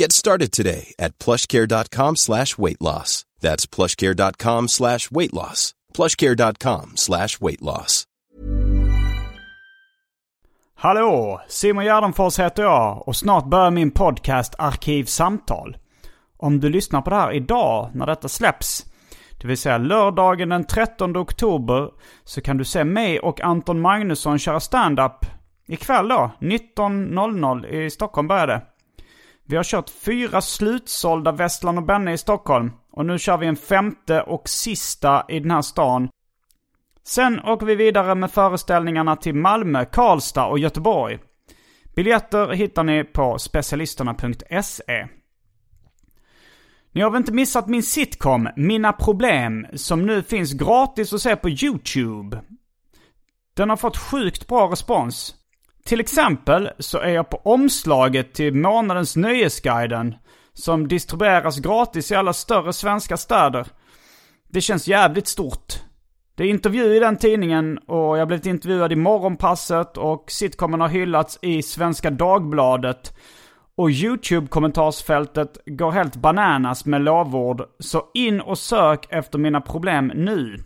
Get started today at plushcare.com slash weight loss. That's plushcare.com slash weight loss. plushcare.com slash weight loss. Hallå! Simon Gärdenfors heter jag och snart börjar min podcast Arkivsamtal. Om du lyssnar på det här idag när detta släpps, det vill säga lördagen den 13 oktober, så kan du se mig och Anton Magnusson köra stand-up ikväll då. 19.00 i Stockholm börjar det. Vi har kört fyra slutsålda Vestland och Benne i Stockholm. Och nu kör vi en femte och sista i den här stan. Sen åker vi vidare med föreställningarna till Malmö, Karlstad och Göteborg. Biljetter hittar ni på specialisterna.se. Ni har väl inte missat min sitcom Mina Problem som nu finns gratis att se på YouTube. Den har fått sjukt bra respons. Till exempel så är jag på omslaget till månadens Nöjesguiden som distribueras gratis i alla större svenska städer. Det känns jävligt stort. Det är intervju i den tidningen och jag har blivit intervjuad i Morgonpasset och sitcomen har hyllats i Svenska Dagbladet. Och YouTube-kommentarsfältet går helt bananas med lovord. Så in och sök efter mina problem nu.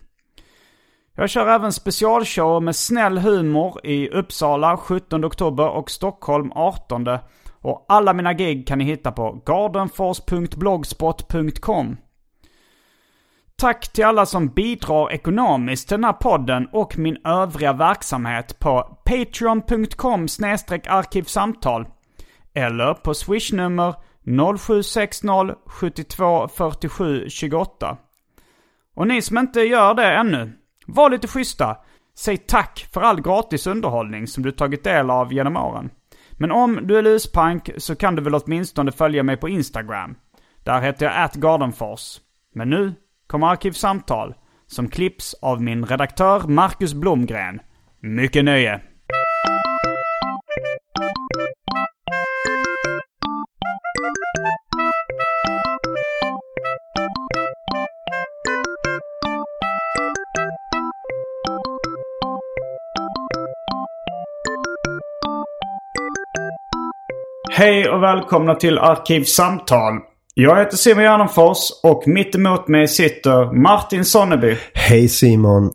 Jag kör även specialshow med snäll humor i Uppsala 17 oktober och Stockholm 18. Och alla mina gig kan ni hitta på gardenfors.blogspot.com. Tack till alla som bidrar ekonomiskt till den här podden och min övriga verksamhet på patreon.com arkivsamtal eller på swishnummer 0760 72 47 28. Och ni som inte gör det ännu, var lite schyssta. Säg tack för all gratis underhållning som du tagit del av genom åren. Men om du är luspank så kan du väl åtminstone följa mig på Instagram. Där heter jag atgardenfors. Men nu kommer Arkivsamtal som klipps av min redaktör Marcus Blomgren. Mycket nöje! Hej och välkomna till Arkivsamtal. Jag heter Simon Gärdenfors och mitt emot mig sitter Martin Sonneby. Hej Simon.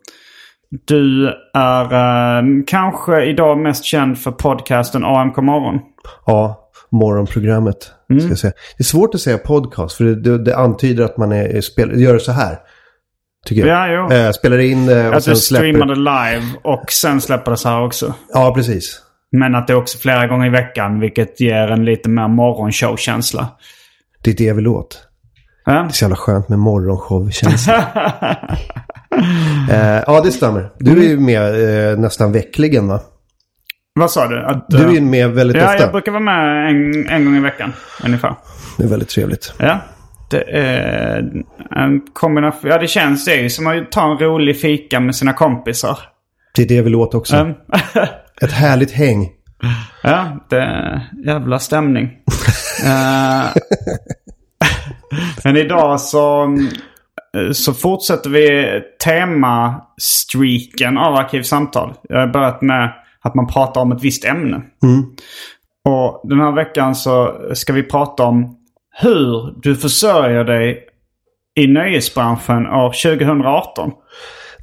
Du är eh, kanske idag mest känd för podcasten AMK Morgon. Ja, morgonprogrammet. Mm. Ska jag säga. Det är svårt att säga podcast för det, det, det antyder att man är, är spel, gör så här. Tycker jag. Ja, jo. Eh, spelar in det och Att sen du släpper. det live och sen släpper det så här också. Ja, precis. Men att det är också flera gånger i veckan vilket ger en lite mer morgonshow-känsla. Det är det jag vill åt. Ja? Det är så jävla skönt med morgonshow-känsla. eh, ja, det stämmer. Du är ju med eh, nästan veckligen va? Vad sa du? Att, Du är eh, med väldigt Ja, ofta. jag brukar vara med en, en gång i veckan ungefär. Det är väldigt trevligt. Ja. Det är en kombination. Ja, det känns det är ju som att ta en rolig fika med sina kompisar. Det är det jag vill åt också. Mm. Ett härligt häng. Ja, det är jävla stämning. Eh, Men idag så, så fortsätter vi tema-streaken av Arkivsamtal. Jag har börjat med att man pratar om ett visst ämne. Och den här veckan så ska vi prata om hur du försörjer dig i nöjesbranschen år 2018.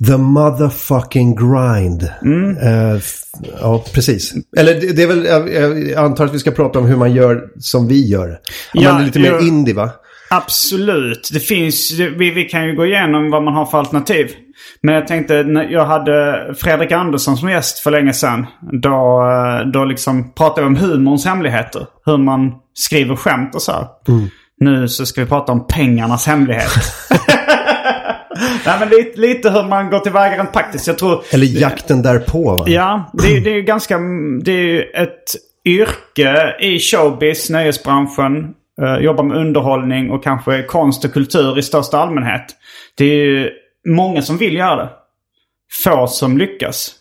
The motherfucking grind. Mm. F- ja, precis. Eller det, det är väl, jag, jag antar att vi ska prata om hur man gör som vi gör. Ja, man är lite mer indie va? Absolut. Det finns, vi, vi kan ju gå igenom vad man har för alternativ. Men jag tänkte, jag hade Fredrik Andersson som gäst för länge sedan. Då, eh, då liksom pratade vi om humorns hemligheter. Hur man skriver skämt och så. här. Nu så ska vi prata om pengarnas hemlighet. Nej men lite, lite hur man går tillväga rent praktiskt. Jag tror... Eller jakten därpå va? Ja, det, det är ju ganska... Det är ju ett yrke i showbiz, nöjesbranschen. Uh, jobbar med underhållning och kanske konst och kultur i största allmänhet. Det är ju många som vill göra det. Få som lyckas.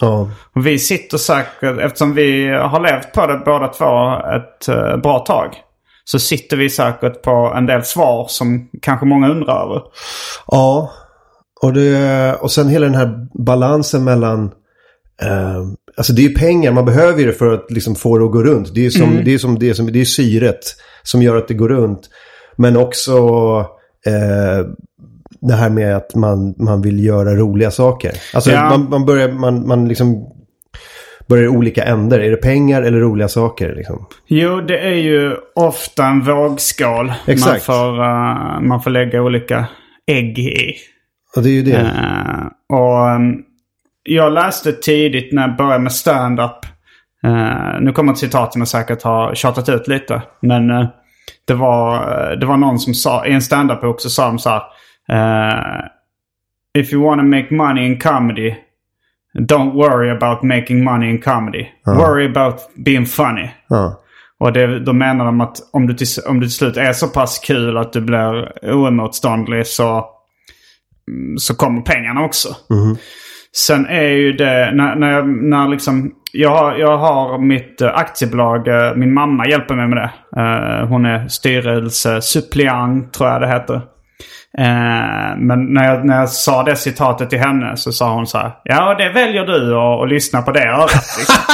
Ja. Och vi sitter säkert, eftersom vi har levt på det båda två ett uh, bra tag. Så sitter vi säkert på en del svar som kanske många undrar över. Ja. Och, det, och sen hela den här balansen mellan... Eh, alltså det är ju pengar, man behöver ju det för att liksom få det att gå runt. Det är som, det är som, det är som, det är syret som gör att det går runt. Men också eh, det här med att man, man vill göra roliga saker. Alltså Ja. man, man börjar, man, man liksom börjar i olika änder. Är det pengar eller roliga saker liksom? Jo, det är ju ofta en vågskål. Man Exakt. får, eh, man får lägga olika ägg i. Och det är ju det. Eh, och ehm, jag läste tidigt när jag började med stand-up. eh, nu kommer ett citat som jag säkert har tjatat ut lite. Men eh, det, var, det var någon som sa, i en stand-up-bok så sa de så här. If you wanna make money in comedy. Don't worry about making money in comedy. Worry about being funny. Ja. Och det, då menar de att om du, till, om du till slut är så pass kul att du blir oemotståndlig så, mm, så kommer pengarna också. Sen är ju det, när, när, jag, när liksom, jag, har- jag har mitt eh, aktiebolag, eh, min mamma hjälper mig med det. Eh, hon är styrelsesuppleant tror jag det heter. Eh, men när jag, när jag sa det citatet till henne så sa hon så här. Ja, det väljer du att lyssna på det örat. Liksom.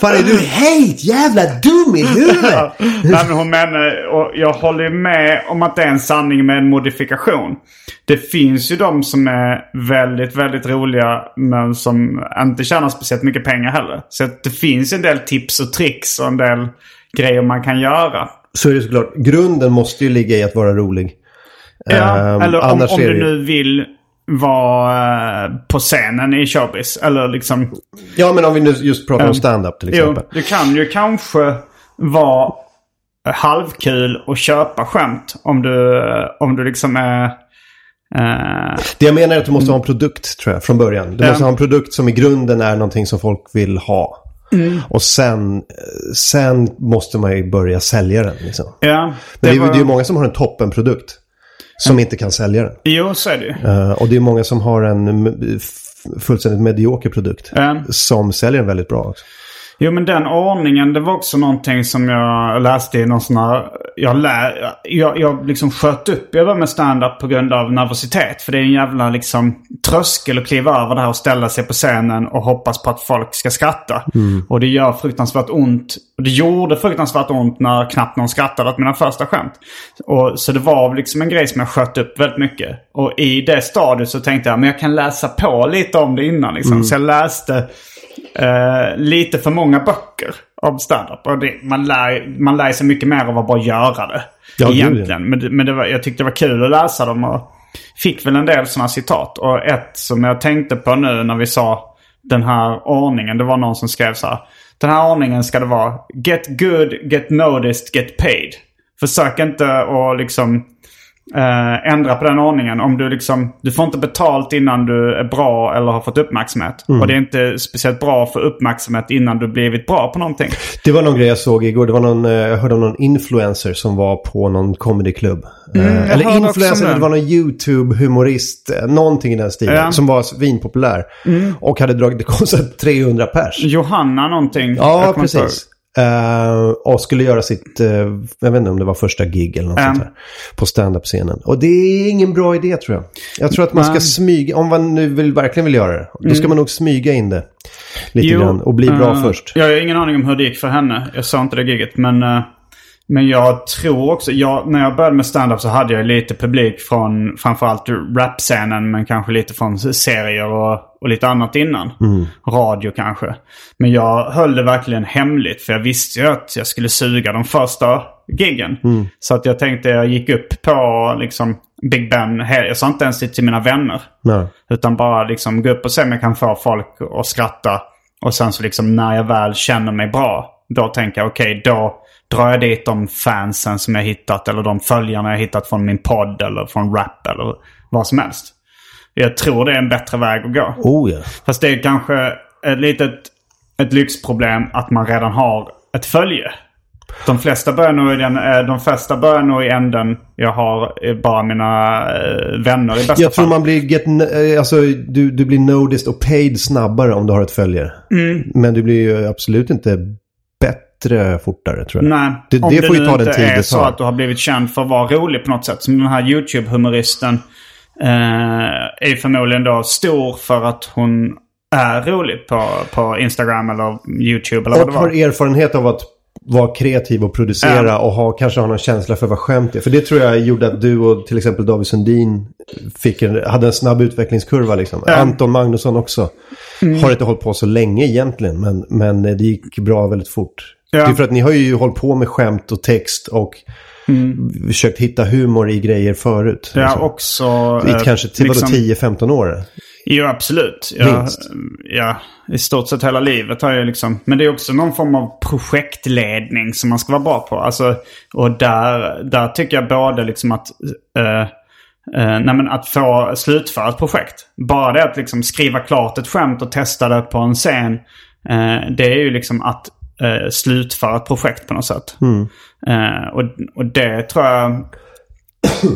Fan är du helt jävla dum i huvudet? Nej, men hon menar, och jag håller med om att det är en sanning med en modifikation. Det finns ju de som är väldigt, väldigt roliga men som inte tjänar speciellt mycket pengar heller. Så det finns en del tips och tricks och en del grejer man kan göra. Så är det såklart. Grunden måste ju ligga i att vara rolig. Ja, Ehm, eller om, om du ju- nu vill vara eh, på scenen i showbiz. Eller liksom... Ja, men om vi nu just pratar om stand-up till Jo, exempel. du kan ju kanske vara halvkul och köpa skämt. Om du, om du liksom är... eh, Det jag menar är att du måste ha en produkt, tror jag, från början. Du Ja. måste ha en produkt som i grunden är någonting som folk vill ha. Mm. Och sen, sen måste man ju börja sälja den. Liksom. ja, Men det, är ju var- det är ju många som har en toppenprodukt. Som inte kan sälja den. Jo, så är det ju. Eh, och det är många som har en fullständigt medioker produkt. Ja. Som säljer den väldigt bra också. Jo, men den ordningen, det var också någonting som jag läste i någon sån här... Jag, lä, jag, jag liksom sköt upp. Jag var med stand-up på grund av nervositet. För det är en jävla liksom tröskel att kliva över det här och ställa sig på scenen och hoppas på att folk ska skratta. Och det gör fruktansvärt ont. Och det gjorde fruktansvärt ont när knappt någon skrattade åt mina första skämt. Och, så det var liksom en grej som jag sköt upp väldigt mycket. Och i det stadiet så tänkte jag, men jag kan läsa på lite om det innan liksom. Så jag läste eh, lite för många böcker om standup. Och det, man, lär, man lär sig mycket mer av att bara göra det. Ja, egentligen. Men, men det var, jag tyckte det var kul att läsa dem och fick väl en del sådana citat. Och ett som jag tänkte på nu när vi sa den här ordningen. Det var någon som skrev så här. Den här ordningen ska det vara Get good, get noticed, get paid. Försök inte att liksom eh, ändra på den ordningen. Om du liksom, du får inte betalt innan du är bra eller har fått uppmärksamhet. Och det är inte speciellt bra för uppmärksamhet innan du blivit bra på någonting. Det var någon grej jag såg igår. Det var någon, eh, jag hörde om någon influencer som var på någon comedyklubb. Eh, Mm, jag eller influencer, det. det var någon YouTube-humorist. eh, Någonting i den stilen. Ja. Mm. Som var svinpopulär. Och hade dragit, det kostade 300 pers. Johanna någonting. Ja, precis. Eh, och skulle göra sitt, eh, jag vet inte om det var första gig eller något Ja. sånt där. På stand-up-scenen. Och det är ingen bra idé tror jag. Jag tror att man ska Nej. smyga, om man nu vill, verkligen vill göra det. Då ska man nog smyga in det. Lite Jo, grann. Och bli bra eh, först. Jag har ingen aning om hur det gick för henne. Jag sa inte det giget. Men, men jag tror också... Jag, när jag började med stand-up så hade jag lite publik från framförallt rap-scenen. Men kanske lite från serier och, och lite annat innan. Radio kanske. Men jag höll det verkligen hemligt. För jag visste ju att jag skulle suga de första giggen. Så att jag tänkte jag gick upp på liksom Big Ben. Jag sa inte ens det till mina vänner. Nej. Utan bara liksom gå upp och se om jag kan få folk att skratta. Och sen så liksom när jag väl känner mig bra. Då tänker jag okej då drar jag dit de fansen som jag hittat. Eller de följarna jag hittat från min podd eller från rap eller vad som helst. Jag tror det är en bättre väg att gå. Oh ja. Fast det är kanske ett litet ett lyxproblem att man redan har ett följe. De flesta börjar nog i, den, eh, de flesta börjar nog i änden. Jag har eh, bara mina eh, vänner i bästa Jag tror fall. man blir get, alltså, du, du blir noticed och paid snabbare om du har ett följare. Mm. Men du blir ju absolut inte bättre fortare tror jag. Nej, Det- om det det, får ju ta den tid är det så att du har blivit känd för att vara rolig på något sätt. Som den här YouTube-humoristen eh, är förmodligen då stor för att hon är rolig på, på Instagram eller YouTube eller vad Och det har var. erfarenhet av att vara kreativ och producera Ja. och ha, kanske ha någon känsla för vad skämt är. För det tror jag gjorde att du och till exempel David Sundin fick en, hade en snabb utvecklingskurva. Liksom. Mm. Anton Magnusson också. Har inte hållit på så länge egentligen, men, men det gick bra väldigt fort. Ja. Det är för att ni har ju hållit på med skämt och text och försökt hitta humor i grejer förut. Jag liksom. också... I eh, kanske till liksom- vadå, 10-15 år? Jo, absolut. Minst. ja, I stort sett hela livet har jag liksom... Men det är också någon form av projektledning som man ska vara bra på. Alltså, och där, där tycker jag både liksom att... eh, eh, nej men att få slutföra ett projekt. Bara det att liksom skriva klart ett skämt och testa det på en scen. eh, det är ju liksom att eh, slutföra ett projekt på något sätt. Eh, och, och det tror jag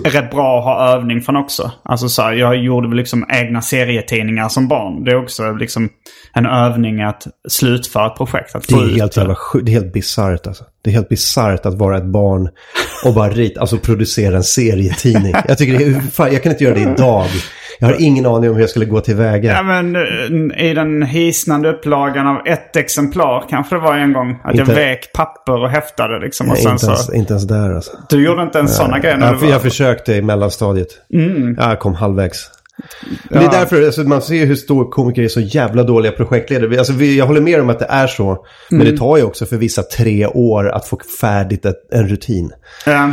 är rätt bra att ha övning från också. Alltså så här, jag gjorde väl liksom egna serietidningar som barn. Det är också liksom en övning att slutföra ett projekt. Att Det är helt jävla. Det är helt bisarrt alltså. Det är helt bisarrt att vara ett barn och bara rita, alltså producera en serietidning. Jag tycker det är, fan, jag kan inte göra det idag. Jag har ingen aning om hur jag skulle gå tillväga. Ja men eh, i den hisnande upplagan av ett exemplar kanske det var en gång. Att jag Inte- vek papper och häftade liksom. Och Nej, inte, ens, så, inte ens där alltså. du gjorde inte ens sådana grejer Jag, var... Mm. jag försökte i mellanstadiet. Jag kom halvvägs. Men det är därför alltså, man ser hur stor komiker är så jävla dåliga projektledare. Alltså, vi, jag håller med om att det är så. Men Mm. det tar ju också för vissa tre år att få färdigt ett, en rutin. Eh,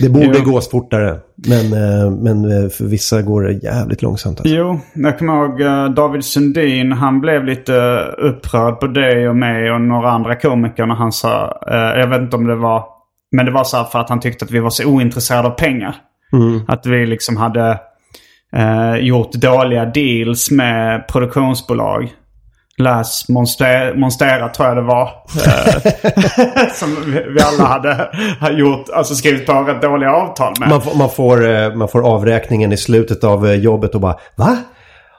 Det borde Jo. gå fortare. Men, eh, men eh, för vissa går det jävligt långsamt. Alltså. Jo, jag kommer ihåg eh, David Sundin. Han blev lite upprörd på dig och mig och några andra komiker när han sa... jag vet inte om det var... Men det var så här för att han tyckte att vi var så ointresserade av pengar. Att vi liksom hade eh, gjort dåliga deals med produktionsbolag. Läs Monster, Monstera tror jag det var. Eh, som vi, alla hade, gjort, alltså skrivit på rätt dåliga avtal med. Man, får- man, får, eh, man får avräkningen i slutet av eh, jobbet och bara Va?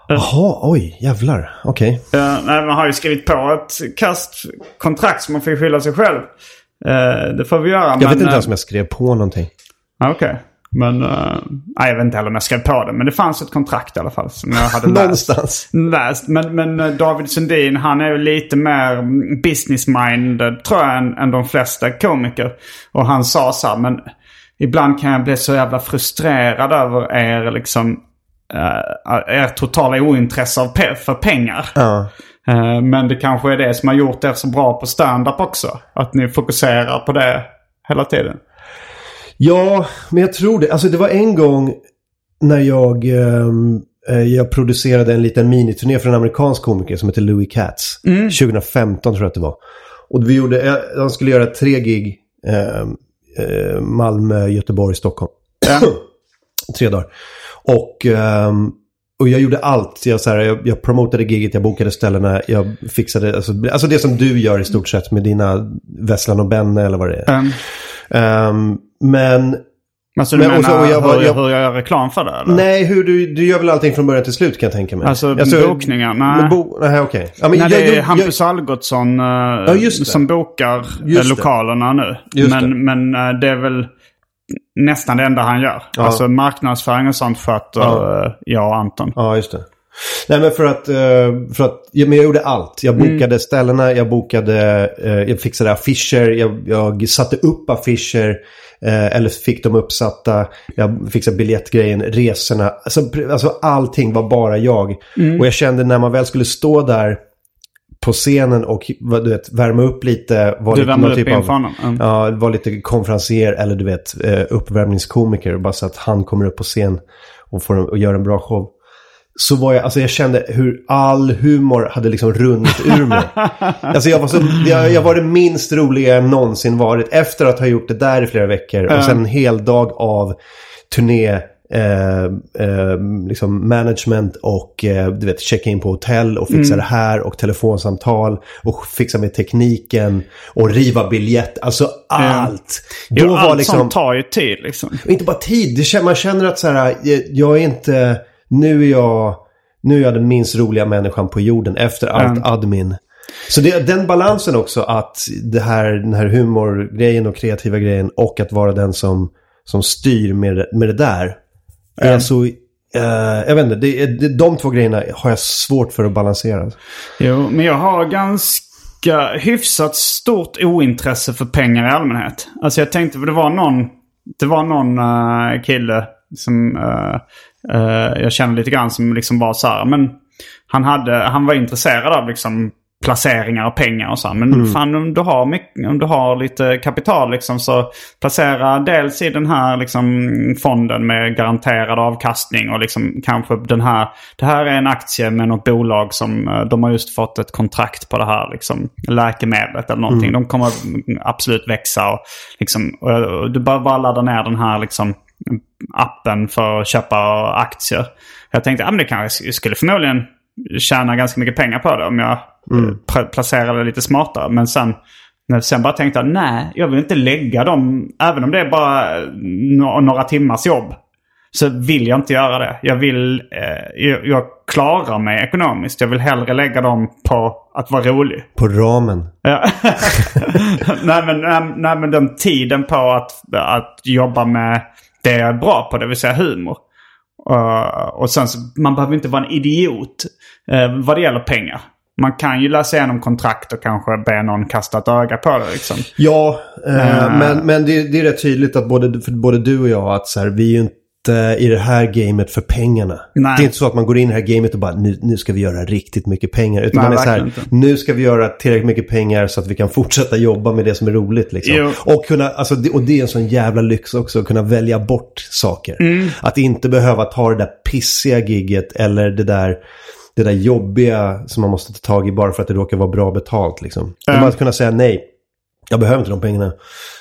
Jaha, oj, jävlar. Okej. Uh, nej, man har ju skrivit på ett kast kontrakt som man får skylla sig själv. Eh, det får vi göra. Jag men, vet inte ens om jag skrev på någonting. Okej. Men uh, nej, jag vet inte heller om jag skrev på det. Men det fanns ett kontrakt i alla fall som jag hade läst. Någonstans. läst. Men, men eh, David Sundin han är ju lite mer business-minded tror jag än, än de flesta komiker. Och han sa så här, men ibland kan jag bli så jävla frustrerad över er liksom uh, er totala ointresse av pe- för pengar. Ja. Eh, Men det kanske är det som har gjort er så bra på stand-up också. Att ni fokuserar på det hela tiden. Ja, men jag tror det. Alltså det var en gång när jag, ehm, eh, jag producerade en liten miniturné för en amerikansk komiker som heter Louis Katz. 2015 tror jag att det var. Och vi gjorde, eh, han skulle göra tre gig. ehm, eh, Malmö, Göteborg, Stockholm. tre dagar. Och, ehm, och jag gjorde allt. Jag, så här, jag, jag promotade giget, jag bokade ställena, jag fixade, alltså, alltså det som du gör i stort sett med dina Vesslan och Benne eller vad det är. Um, men alltså du Men, och så- menar och jag hur, jag- hur jag gör reklam för det eller? Nej, hur du, du gör väl allting från början till slut kan jag tänka mig. Alltså, bokningar? Nej. Men bo, nej, okej. Ja, men Nej, jag- det är jag- Hampus Algotsson eh, just det. som bokar eh, Just lokalerna nu. Just det. men men eh, det är väl nästan det enda han gör. Ja. Alltså marknadsföring och sånt sköter Ja. jag och Anton. Ja, just det. Nej, men för att, eh, för att ja, men jag gjorde allt. Jag Mm. bokade ställena, jag bokade, eh, jag fixade affischer, jag, jag satte upp affischer. eh, Eller fick dem uppsatta. Jag fixade biljettgrejen, resorna. Alltså, alltså allting var bara jag. Mm. Och jag kände när man väl skulle stå där på scenen och du vet, värma upp lite. Var Du lite, värmer någon upp typ av? Mm. Ja, var lite konferencier eller du vet uppvärmningskomiker. Bara så att han kommer upp på scen och, får, och gör en bra show. Så var jag, alltså jag kände hur all humor hade liksom runnit ur mig. alltså jag var, så, jag, jag var det minst roliga jag någonsin varit. Efter att ha gjort det där i flera veckor. Och sen en hel dag av turné. Eh, eh, liksom management och eh, du vet checka in på hotell och fixa det här och telefonsamtal och fixa med tekniken och riva biljett. Alltså allt. Jo, Då allt var liksom, sånt tar ju tid liksom. inte bara tid, man känner att så här, jag, jag är inte, nu är jag, nu är jag den minst roliga människan på jorden efter allt Mm. admin. Så det, den balansen också att det här, den här humorgrejen och kreativa grejen och att vara den som, som styr med, det- med det där. Är så, eh, jag vet inte, det, det, de två grejerna har jag svårt för att balansera. Jo, men jag har ganska hyfsat stort ointresse för pengar i allmänhet. Alltså jag tänkte, för det var någon, det var någon eh, kille som eh, eh, jag känner lite grann som liksom var så här, men han, hade, han var intresserad av liksom placeringar och pengar och så. här. Men fan om du, har mycket, om du har lite kapital liksom så placera dels i den här liksom fonden med garanterad avkastning och liksom kanske den här. Det här är en aktie med något bolag som eh, de har just fått ett kontrakt på det här liksom läkemedlet eller någonting. De kommer absolut växa och liksom och du bara, bara ladda ner den här liksom appen för att köpa aktier. Jag tänkte att ja, men det kanske jag skulle förmodligen tjäna ganska mycket pengar på det om jag mm. placerade det lite smartare. Men sen, sen bara tänkte jag nej, jag vill inte lägga dem, även om det är bara no några timmars jobb. Så vill jag inte göra det. Jag vill, eh, jag, jag klarar mig ekonomiskt. Jag vill hellre lägga dem på att vara rolig. På ramen. Ja. nej, men, nej, nej men den tiden på att, att jobba med det jag är bra på, det vill säga humor. Uh, och sen så, man behöver inte vara en idiot uh, vad det gäller pengar. Man kan ju läsa igenom kontrakt och kanske be någon kasta ett öga på det liksom. Ja, Eh. men, men det, det är rätt tydligt att både, för både du och jag att så här, vi är inte i det här gamet för pengarna. Nej. Det är inte så att man går in i det här gamet och bara nu, nu ska vi göra riktigt mycket pengar. Utan Nej, man är så här, inte. nu ska vi göra tillräckligt mycket pengar så att vi kan fortsätta jobba med det som är roligt. Liksom. Jo. Och, kunna, alltså, och det är en sån jävla lyx också, att kunna välja bort saker. Mm. Att inte behöva ta det där pissiga gigget eller det där det där jobbiga som man måste ta tag i bara för att det råkar vara bra betalt. Liksom. Mm. Bara att kunna säga nej. Jag behöver inte de pengarna.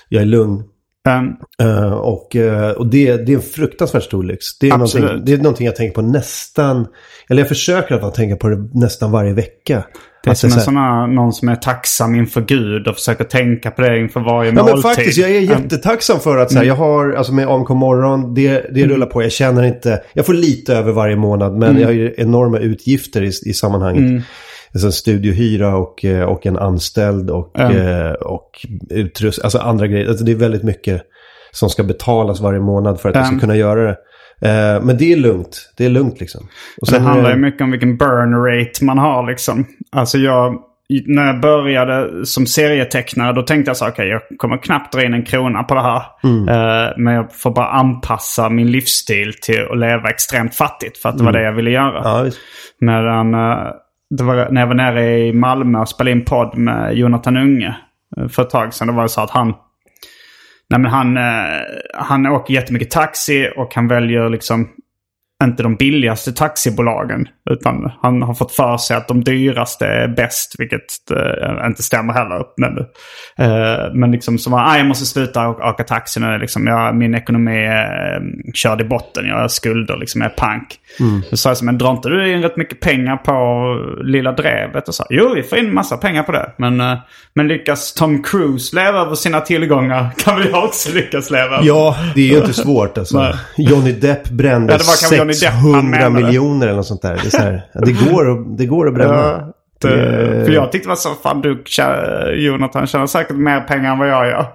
Jag är lugn. Um, Eh, och eh, och det, det är en fruktansvärt stor lyx. Det är, Absolut. någonting, det är någonting jag tänker på nästan, eller jag försöker att tänka på det nästan varje vecka. det är som en sån här, någon som är tacksam inför Gud och försöker tänka på det inför varje Ja måltid. men faktiskt, jag är Um, jättetacksam för att så här, jag har, alltså med AMK morgon, det, det rullar på. Jag känner inte, jag får lite över varje månad men jag har ju enorma utgifter i, i sammanhanget. Alltså en studiohyra och, eh, och en anställd och, eh, och utrustning, alltså andra grejer. Alltså det är väldigt mycket som ska betalas varje månad för att jag ska kunna göra det. Eh, men det är lugnt, det är lugnt liksom. Och Det sen är handlar ju mycket om vilken burn rate man har liksom. Alltså jag, när jag började som serietecknare då tänkte jag så okej jag kommer knappt dra in en krona på det här. Eh, men jag får bara anpassa min livsstil till att leva extremt fattigt. För att det var det jag ville göra. Ja. Medan, det var när jag var nere i Malmö och spelade in podd med Jonathan Unge eh, för ett tag sedan. Då var det så att han, nej men han, eh, han åker jättemycket taxi och han väljer liksom inte de billigaste taxibolagen. Utan han har fått för sig att de dyraste är bäst, vilket eh, inte stämmer heller. Men, eh, men liksom som var, ah, jag måste sluta åka taxi nu. Liksom, jag, min ekonomi är eh, körd i botten. Jag har skulder, liksom, jag är pank. Så sa jag så, men drar inte du in rätt mycket pengar på Lilla Drevet? Och så, jo, vi får in massa pengar på det. Men, eh, men lyckas Tom Cruise leva över sina tillgångar kan jag också lyckas leva över. Ja, det är ju inte svårt alltså. Johnny Depp brände Ja, det var kanske Johnny Depp han 600 menade. miljoner eller något sånt där. Det, så här, det, går, att- det går att bränna. Ja, det, Det- för jag tyckte det var så, fan du Jonathan tjänar säkert mer pengar än vad jag gör.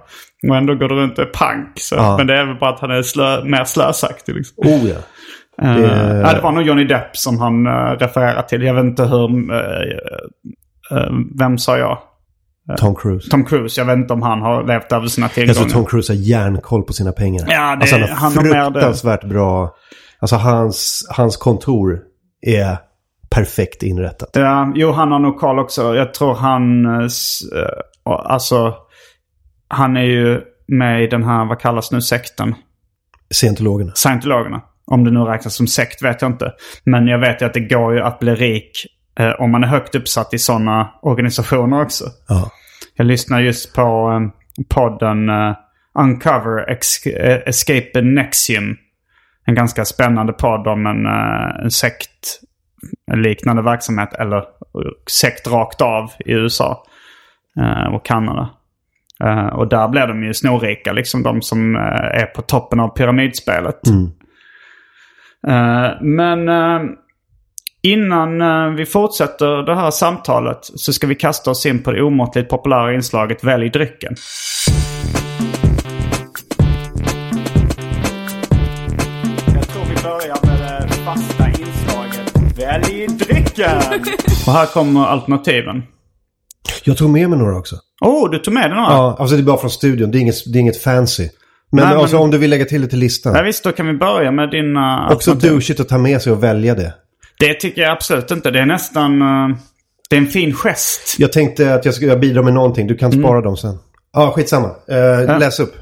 Och ändå går du runt och är pank. Så. Ja. Men det är väl bara att han är slö, mer slösaktig. Liksom. Oh ja. Eh, Det- ja, det var nog Johnny Depp som han uh, refererade till. Jag vet inte hur... eh, eh, vem sa jag? Tom Cruise. Tom Cruise. Jag vet inte om han har levt över sina Jag tillgångar. tror Tom Cruise har järnkoll på sina pengar. Ja, det- alltså han har han har det. fruktansvärt bra... Alltså hans, hans kontor är perfekt inrättat. Ja, jo, han har nog koll också. Jag tror han... eh, eh, Alltså... Han är ju med i den här, vad kallas nu sekten? Scientologerna. Scientologerna. Om det nu räknas som sekt vet jag inte. Men jag vet ju att det går ju att bli rik eh, om man är högt uppsatt i sådana organisationer också. Ja. Jag lyssnar just på eh, podden eh, Uncover Ex- eh, Escape Nexium. En ganska spännande podd om en, eh, en sekt liknande verksamhet eller sekt rakt av i USA eh, och Kanada. Eh, och där blir de ju snorrika, liksom de som är på toppen av pyramidspelet. Eh, men innan vi fortsätter det här samtalet så ska vi kasta oss in på det omåttligt populära inslaget Välj drycken. Fasta inslaget Välj drycken! och här kommer alternativen. Jag tog med mig några också. Oh, du tog med den här? Ja, alltså det är bara från studion. Det är inget, det är inget fancy. Men, Nej, men- alltså, om du vill lägga till det till listan. Ja, visst, då kan vi börja med dina Också alternativ. douchigt att ta med sig och välja det. Det tycker jag absolut inte. Det är nästan... eh, det är en fin gest. Jag tänkte att jag ska bidra med någonting. Du kan spara dem sen. Ja, skitsamma. Uh, Läs upp.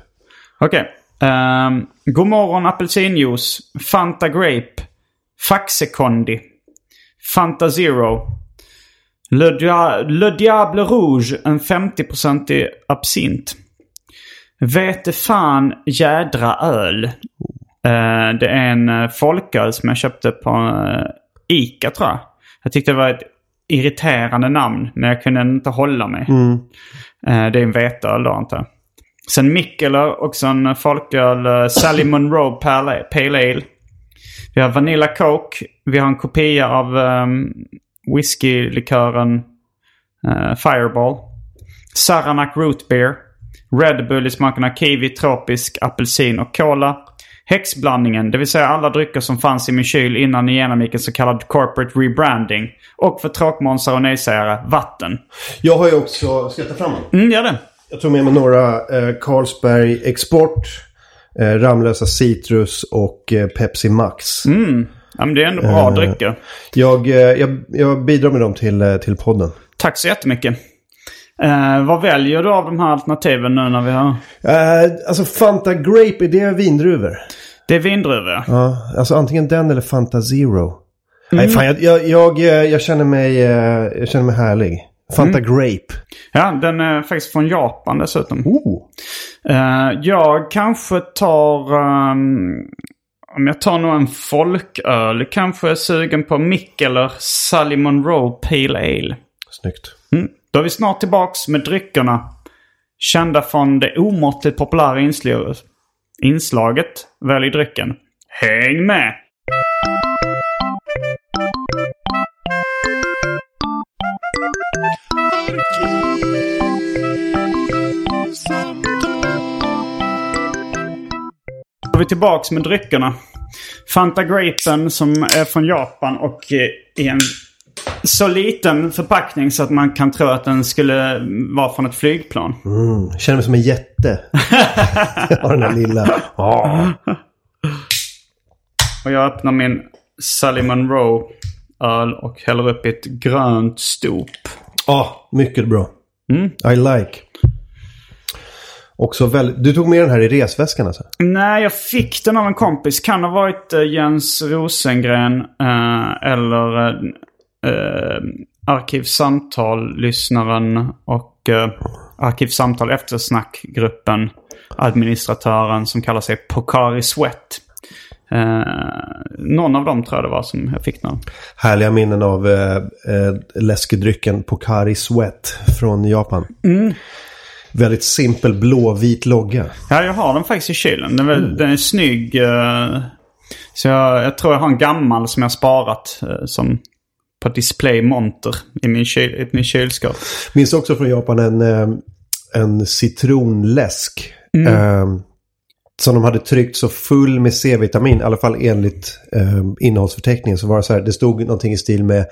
Okej. Um, God morgon apelsinjuice. Fanta Grape. Faxe Condi. Fanta Zero. Le, Dia- Le Diable Rouge. En 50-procentig absint. Vete fan jädra öl. Eh, det är en uh, folköl som jag köpte på eh, Ica tror jag. Jag tyckte det var ett irriterande namn. Men jag kunde inte hålla mig. Eh, det är en veteöl då antar jag. Sen Mikkeler, också en folköl. eh, Sally Monroe Pale Ale. Vi har Vanilla Coke. Vi har en kopia av um, whiskylikören eh, Fireball. Saranac Root Beer. Red Bull i smakerna kiwi, tropisk, apelsin och cola. Häxblandningen, det vill säga alla drycker som fanns i min kyl innan ni genomgick en så kallad corporate rebranding. Och för tråkmånsar och nejsägare, vatten. Jag har ju också... Ska jag ta fram dem? Mm, gör det. Jag tog med mig några eh, Carlsberg Export, Ramlösa Citrus och eh, Pepsi Max. Ja, men det är ändå bra drycker. Jag, eh, jag, jag bidrar med dem till, eh, till podden. Tack så jättemycket. Eh, vad väljer du av de här alternativen nu när vi har... Eh, alltså Fanta Grape, är det vindruvor? Det är vindruvor. Ja, alltså antingen den eller Fanta Zero. Nej, fan, jag, jag, jag, eh, jag, känner mig, eh, jag känner mig härlig. Fanta Grape. Ja, den är faktiskt från Japan dessutom. Oh. Eh, jag kanske tar... ehm, om jag tar nog en folköl. Kanske är sugen på Mikkeler Sally Monroe Pale Ale. Snyggt. Mm. Då är vi snart tillbaks med dryckerna. Kända från det omåttligt populära. Inslaget Välj drycken. Häng med! Är vi tillbaks med dryckerna. Fanta Grapen som är från Japan och eh, i en så liten förpackning så att man kan tro att den skulle vara från ett flygplan. Jag känner mig som en jätte. jag har den där lilla. Ja. Och jag öppnar min Sally Monroe öl och häller upp i ett grönt stop. Ja, mycket bra. I like. Också väldigt... Du tog med den här i resväskan alltså? Nej, jag fick den av en kompis. Kan ha varit eh, Jens Rosengren eh, eller eh, eh, Arkivsamtal-lyssnaren och eh, Arkivsamtal eftersnackgruppen. Administratören som kallar sig Pokari Sweat. Eh, någon av dem tror jag det var som jag fick den. Härliga minnen av eh, eh, läskedrycken Pocari Sweat från Japan. Väldigt simpel blåvit logga. Ja, jag har den faktiskt i kylen. Den, är, väl- den är snygg. eh, så jag, jag tror jag har en gammal som jag sparat eh, som på display monter i min, kyl, i min kylskåp. Minns också från Japan en, eh, en citronläsk. Eh, som de hade tryckt så full med C-vitamin, i alla fall enligt eh, innehållsförteckningen. Så var det så här, det stod någonting i stil med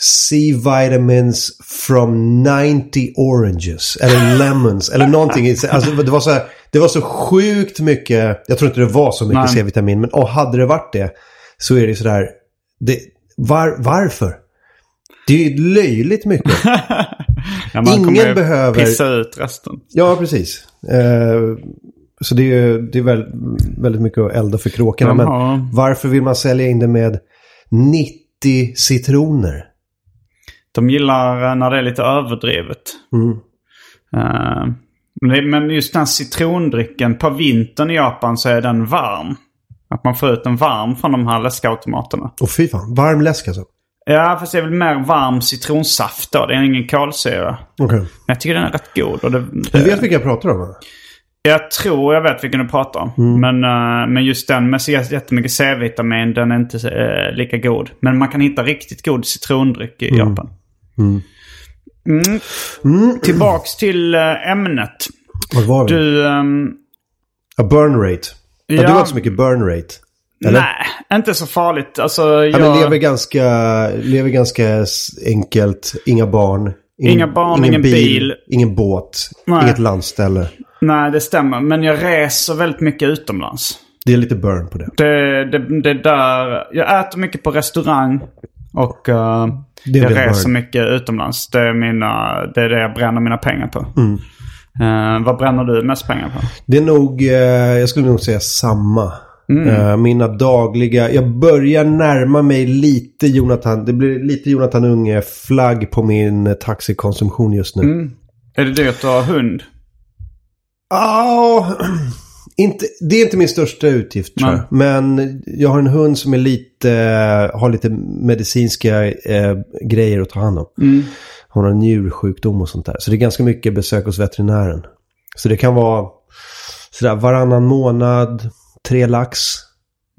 C-vitamins from 90 oranges. Eller lemons. eller någonting. Alltså, det, var så här, det var så sjukt mycket. Jag tror inte det var så mycket. C-vitamin. Men oh, hade det varit det så är det sådär. Det, var, varför? Det är ju löjligt mycket. Ja, man Ingen kommer behöver- pissa ut resten. ja, precis. Eh, så det är, ju- det är väl, väldigt mycket att elda för kråkorna. Men varför vill man sälja in det med 90 citroner? De gillar eh, när det är lite överdrivet. Mm. Eh, men det- just den här citrondrycken på vintern i Japan så är den varm. Att man får ut den varm från de här läskautomaterna. Och fy fan, varm läsk alltså. Ja, fast det är väl mer varm citronsaft då. Det är ingen kolsyra. Okej. Men jag tycker den är rätt god. Och det, Du vet vilka jag pratar om? Jag tror jag vet vilken du pratar om. Mm. Men, eh, men just den med så jättemycket C-vitamin, den är inte eh, lika god. Men man kan hitta riktigt god citrondryck i Japan. Mm. Tillbaks till eh, ämnet. Vad var vi? Du... ehm, Ja, burn rate. Ja, Ja. Du har inte så mycket burn rate. Eller? nej, inte så farligt. Alltså, Ja, jag, men lever ganska, lever ganska enkelt. Inga barn. Ingen, Inga barn, ingen bil. Ingen båt. Nej. Inget landställe. nej, det stämmer. Men jag reser väldigt mycket utomlands. Det är lite burn på det. Det, det, det där... Jag äter mycket på restaurang. Och eh, Det jag reser mycket utomlands. Det är, mina, det är det jag bränner mina pengar på. Mm. Eh, vad bränner du mest pengar på? Det är nog, eh, jag skulle nog säga samma. Mm. Eh, mina dagliga, jag börjar närma mig lite Jonathan, det blir lite Jonathan Unge-flagg på min taxikonsumtion just nu. Mm. Är det dyrt att ha hund? Ja, inte, det är inte min största utgift tror jag. Men jag har en hund som är lite, har lite medicinska eh, grejer att ta hand om. Mm. Hon har en njursjukdom och sånt där. Så det är ganska mycket besök hos veterinären. Så det kan vara sådär varannan månad, tre lax.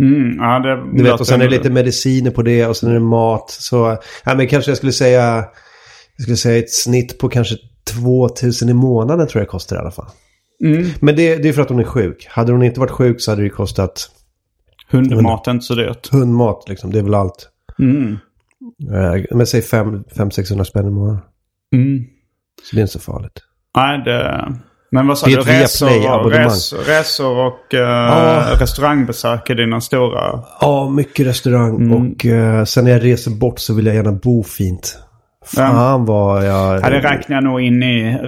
Mm. Ja, det Du vet, och sen är det lite mediciner på det och sen är det mat. Så, ja, men kanske jag skulle säga, jag skulle säga ett snitt på kanske 2000 i månaden tror jag det kostar i alla fall. Mm. Men det, det är för att hon är sjuk. Hade hon inte varit sjuk så hade det kostat Hundmat är inte så dyrt. hundmat liksom. Det är väl allt. Mm. Eh, Men säg 500-600 spänn i månaden. Mm. Så det är inte så farligt. Nej, det... Men vad sa du? Resor, och, resor, resor och uh, Ja. restaurangbesök är dina stora... Ja, mycket restaurang. Mm. Och eh, sen när jag reser bort så vill jag gärna bo fint. Fan vad jag... Ja, det räknar jag nog in i man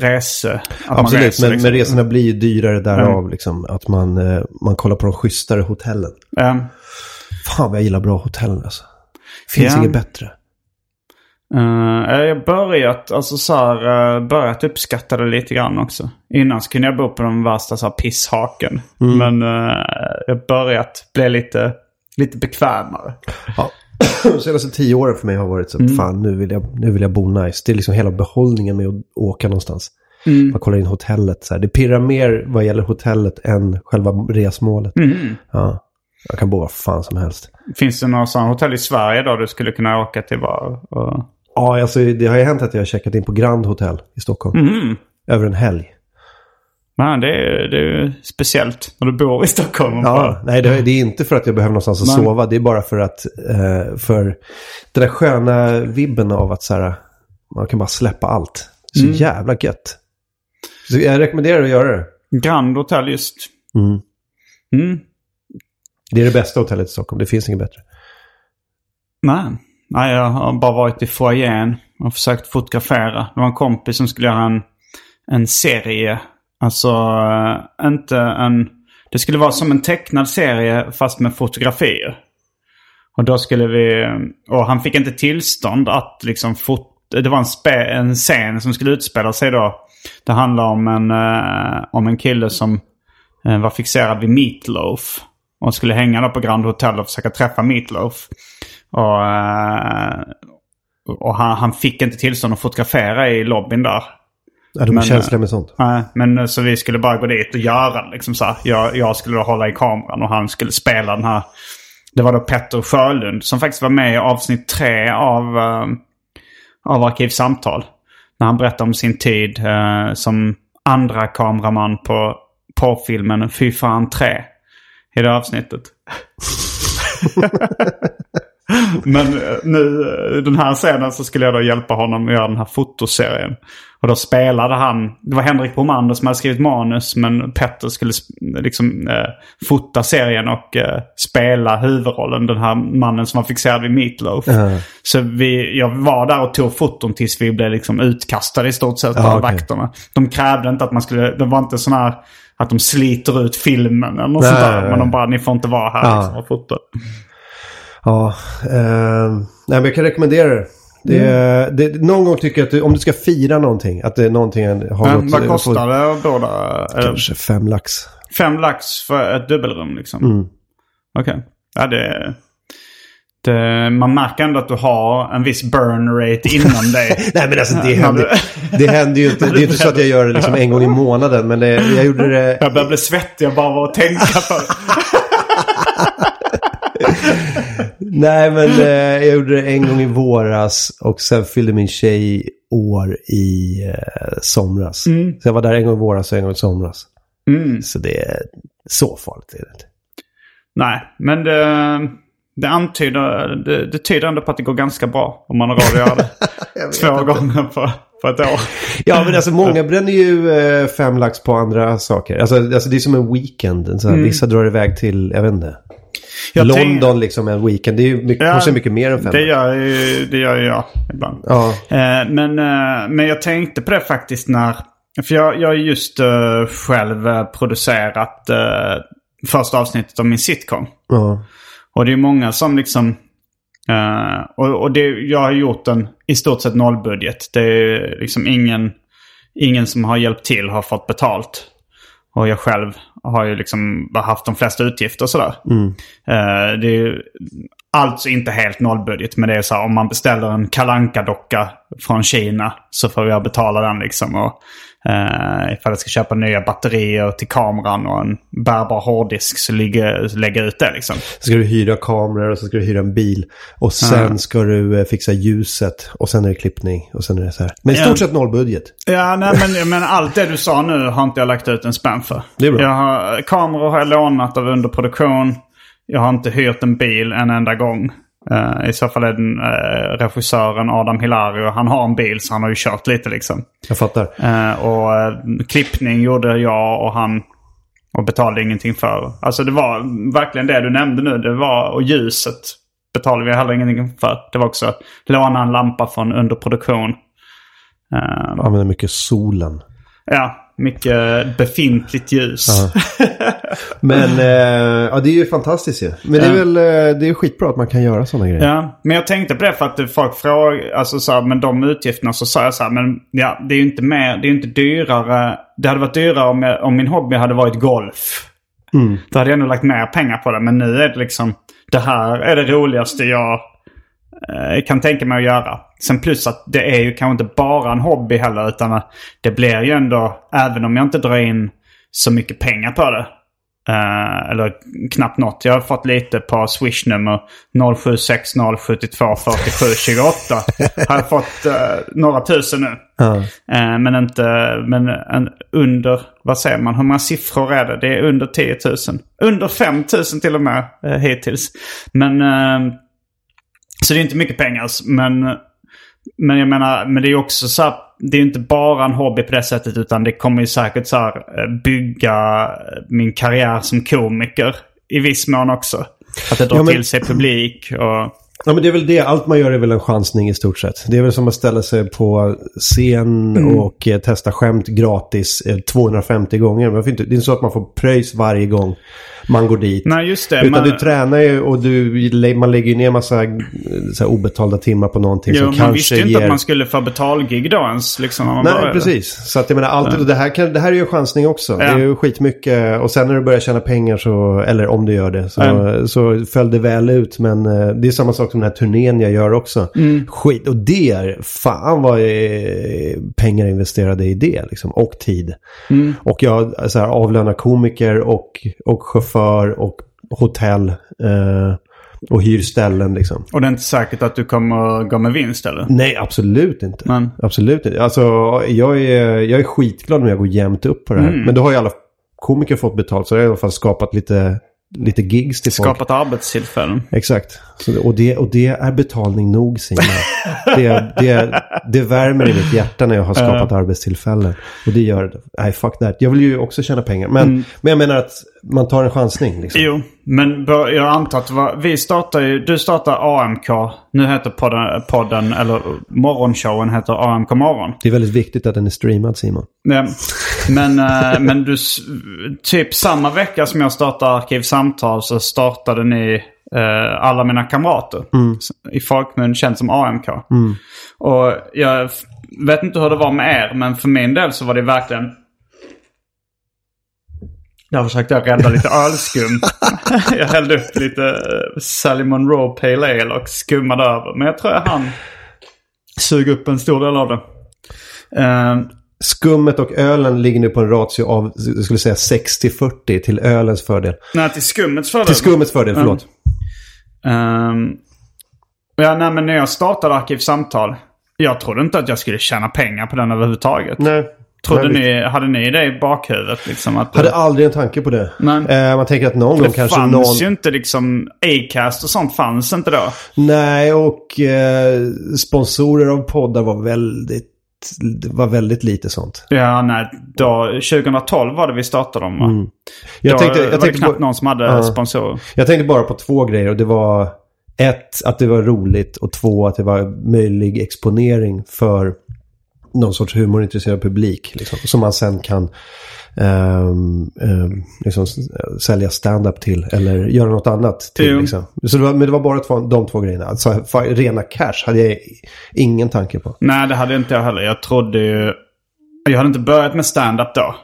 Absolut, reser, men, liksom. men resorna blir ju dyrare därav. Liksom, att man, eh, man kollar på de schysstare hotellen. Ja. Fan vad jag gillar bra hotell alltså. Finns Ja. inget bättre. Eh, jag har börjat, alltså så här, uh, börjat uppskatta det lite grann också. Innan så kunde jag bo på de värsta så här, pisshaken. Mm. Men uh, jag har börjat bli lite, lite bekvämare. Ja. De senaste tio åren för mig har varit så Mm. fan nu vill, jag, nu vill jag bo nice. Det är liksom hela behållningen med att åka någonstans. Mm. Man kollar in hotellet så här. Det pirrar mer vad gäller hotellet än själva resmålet. Mm. Ja. Jag kan bo var fan som helst. Finns det några sådana hotell i Sverige då du skulle kunna åka till bara? Och... Ja, alltså det har ju hänt att jag har checkat in på Grand Hotel i Stockholm. Mm. Över en helg. Men det är, det är speciellt när du bor i Stockholm. Ja, nej det, det är inte för att jag behöver någonstans att Men- sova. Det är bara för att, eh, för den där sköna vibben av att så här, man kan bara släppa allt. Så Mm. jävla gött. Så jag rekommenderar att göra det. Grand Hotel just. Mm. Mm. Det är det bästa hotellet i Stockholm. Det finns inget bättre. Nej. Nej, jag har bara varit i foajén och försökt fotografera. Det var en kompis som skulle göra en, en serie. Alltså eh, inte en... Det skulle vara som en tecknad serie fast med fotografier. Och då skulle vi... Och han fick inte tillstånd att liksom fot... Det var en, spe, en scen som skulle utspela sig då. Det handlar om en, eh, om en kille som eh, var fixerad vid Meatloaf. Och skulle hänga då på Grand Hotel och försöka träffa Meatloaf. Och, eh, och han, han fick inte tillstånd att fotografera i lobbyn där. Ja, de är Men, känsliga med sånt. Nej, men eh, så vi skulle bara gå dit och göra det. Liksom så här. Jag, jag skulle då hålla i kameran och han skulle spela den här. Det var då Petter Sjölund som faktiskt var med i avsnitt tre av, eh, av Arkivsamtal. När han berättade om sin tid eh, som andra kameraman på porrfilmen Fy fan 3. I det avsnittet. Men eh, nu eh, den här scenen så skulle jag då hjälpa honom att göra den här fotoserien. Och då spelade han, det var Henrik Bromander som hade skrivit manus men Petter skulle liksom eh, fota serien och eh, spela huvudrollen. Den här mannen som var fixerad vid Meatloaf. Så vi, jag var där och tog foton tills vi blev liksom utkastade i stort sett av Ja, okej. vakterna. De krävde inte att man skulle, det var inte sån här att de sliter ut filmen eller något Nej, sånt där. nej, Men de bara, ni får inte vara här Ja. liksom, och fota. Ja, eh, nej, men jag kan rekommendera det. Det, är- det, någon gång tycker jag att du, om du ska fira någonting, att det är någonting har Men gått... vad kostar det att det Kanske fem lax. Fem lax för ett dubbelrum liksom? Mm. Okej. Ja, det, det... Man märker ändå att du har en viss burn rate inom dig. Nej men alltså det händer, det händer ju inte. Det är inte så att jag gör det liksom en gång i månaden. Men det, jag gjorde det... Jag börjar bli svettig bara av att tänka på det. Nej men eh, jag gjorde det en gång i våras. Och sen fyllde min tjej år i eh, somras. Så jag var där en gång i våras och en gång i somras. Mm. Så det är så farligt är det inte. Nej, men det, det antyder... Det, det tyder ändå på att det går ganska bra om man har råd att göra det. Två gånger på, på ett år. Ja men alltså många bränner ju eh, fem lax på andra saker. Alltså, alltså det är som en weekend. Så här, Vissa drar iväg till, jag vet inte. Jag London tänk- liksom en weekend. Det är ju mycket, Ja, mycket mer än fem Det gör, ju, det gör jag ibland. Ja. Eh, men, eh, men jag tänkte på det faktiskt när... För jag, jag har just eh, själv eh, producerat eh, första avsnittet av min sitcom. ja. Och det är många som liksom... eh, och och det, jag har gjort en i stort sett nollbudget. Det är liksom ingen, ingen som har hjälpt till har fått betalt. Och jag själv har ju liksom haft de flesta utgifter och sådär. Eh, det är ju alltså inte helt nollbudget. Men det är så här om man beställer en kalanka docka från Kina så får jag betala den liksom. Och, eh, ifall jag ska köpa nya batterier till kameran och en bärbar hårddisk så ligger, lägga ut det liksom. Så ska du hyra kameror och så ska du hyra en bil. Och sen ska du eh, fixa ljuset. Och sen är det klippning. Och sen är det så här. Men i stort sett nollbudget. Ja, nej, men, men allt det du sa nu har inte jag lagt ut en spänn för. Det är bra. Jag har, kameror har jag lånat av underproduktion. Jag har inte hyrt en bil en enda gång. Eh, I så fall är den uh, regissören Adam Hilario. Han har en bil så han har ju kört lite liksom. Jag fattar. Eh, och klippning gjorde jag och han och betalade ingenting för. Alltså det var verkligen det du nämnde nu. Det var, och ljuset betalade vi heller ingenting för. Det var också låna en lampa från underproduktion. Jag använder mycket solen. Ja, mycket befintligt ljus. Men eh, ja, det är ju fantastiskt ju. Men det är väl eh, det är skitbra att man kan göra sådana grejer. Ja, men jag tänkte på det för att folk frågar, alltså så här, men de utgifterna så sa jag så här, men ja, det är ju inte mer, det är ju inte dyrare. Det hade varit dyrare om, jag, om min hobby hade varit golf. Då hade jag nog lagt mer pengar på det. Men nu är det liksom, det här är det roligaste jag eh, kan tänka mig att göra. Sen plus att det är ju kanske inte bara en hobby heller. Utan det blir ju ändå, även om jag inte drar in så mycket pengar på det. eh, eller knappt något. Jag har fått lite på swishnummer 0760724728. har jag fått eh, några tusen nu. Ja. Eh, men inte, men en, under, vad säger man, hur många siffror är det? Det är under 10 000. Under 5 000 till och med eh, hittills. Men, eh, så det är inte mycket pengar. Men, men jag menar, men det är också så här, det är inte bara en hobby på det sättet utan det kommer ju säkert så här eh, bygga min karriär som komiker i viss mån också. Att det drar Ja, men- till sig publik och... Ja men det är väl det. Allt man gör är väl en chansning i stort sett. Det är väl som att ställa sig på scen Mm. och eh, testa skämt gratis eh, 250 gånger. Inte, det är inte så att man får pröjs varje gång man går dit. Nej, just det. Utan man- du tränar ju och du, man lägger ju ner massa eh, så obetalda timmar på någonting Jo, som man kanske visste ju inte ger... att man skulle få betalgig då ens. Liksom, man Nej, började. precis. Så att jag menar, allt, det, här kan, det här är ju en chansning också. Det Ja. är ju skitmycket. Och sen när du börjar tjäna pengar så, eller om du gör det, så, Mm. så föll det väl ut. Men eh, det är samma sak som den här turnén jag gör också. Mm. Skit. Och det är, fan vad är pengar investerade i det liksom. Och tid. Mm. Och jag så här, avlönar komiker och, och chaufför och hotell. Eh, och hyr ställen liksom. Och det är inte säkert att du kommer gå med vinst eller? Nej, absolut inte. Men, Absolut inte. Alltså, jag är, jag är skitglad om jag går jämnt upp på det här. Mm. Men då har ju alla komiker fått betalt. Så det har i alla fall skapat lite lite gigs till folk. Skapat arbetstillfällen. Exakt. Så, och, det, och det är betalning nog Simon. det, det, det värmer i mitt hjärta när jag har skapat arbetstillfällen. Och det gör, nej fuck that. Jag vill ju också tjäna pengar. Men, men jag menar att man tar en chansning. Liksom. Jo, men jag antar att var, vi startar ju, du startar AMK. Nu heter podden, podden, eller morgonshowen heter AMK morgon. Det är väldigt viktigt att den är streamad Simon. Ja, Men, eh, men du, typ samma vecka som jag startade Arkivsamtal så startade ni eh, Alla mina kamrater. I folkmun känt som AMK. Och jag vet inte hur det var med er, men för min del så var det verkligen... Där försökte jag rädda lite ölskum. jag hällde upp lite eh, Sally Monroe Pale Ale och skummade över. Men jag tror jag hann suga upp en stor del av det. Eh, Skummet och ölen ligger nu på en ratio av, jag skulle säga 60-40 till ölens fördel. nej, till skummets fördel. Till skummets fördel, förlåt. Ehm, ja, nej, men när jag startade Arkivsamtal. Jag trodde inte att jag skulle tjäna pengar på den överhuvudtaget. Nej. Trodde ni, hade ni det i bakhuvudet? Liksom, att Hade aldrig en tanke på det. Eh, man tänker att någon gång det kanske fanns någon... ju inte liksom Acast och sånt fanns inte då. Nej, och eh, sponsorer av poddar var väldigt... Det var väldigt lite sånt. Ja, nej. Då, 2012 var det vi startade dem va? Mm. Jag då tänkte, var jag, det tänkte knappt på, någon som hade Ja. sponsorer. jag tänkte bara på två grejer och det var ett, att det var roligt och två, att det var möjlig exponering för någon sorts humorintresserad publik. Liksom, som man sen kan ehm, liksom, sälja stand-up till eller göra något annat till. Jo. Liksom. Så det var, men det var bara två, de två grejerna. Alltså, rena cash hade jag ingen tanke på. Nej, det hade inte jag heller. Jag trodde ju... Jag hade inte börjat med stand-up då.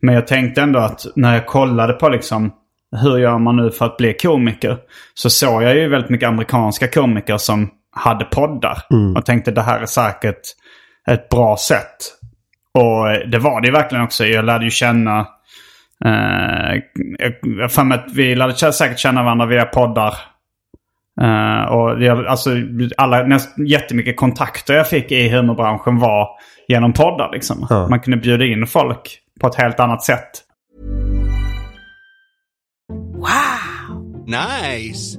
Men jag tänkte ändå att när jag kollade på liksom hur gör man nu för att bli komiker. Så såg jag ju väldigt mycket amerikanska komiker som hade poddar. Och tänkte det här är säkert ett bra sätt. Och det var det verkligen också. Jag lärde ju känna... Eh, jag för mig att vi lärde säkert känna varandra via poddar. Eh, och jag, alltså, alla, näst, jättemycket kontakter jag fick i humorbranschen var genom poddar. Liksom. Ja. Man kunde bjuda in folk på ett helt annat sätt. Nice.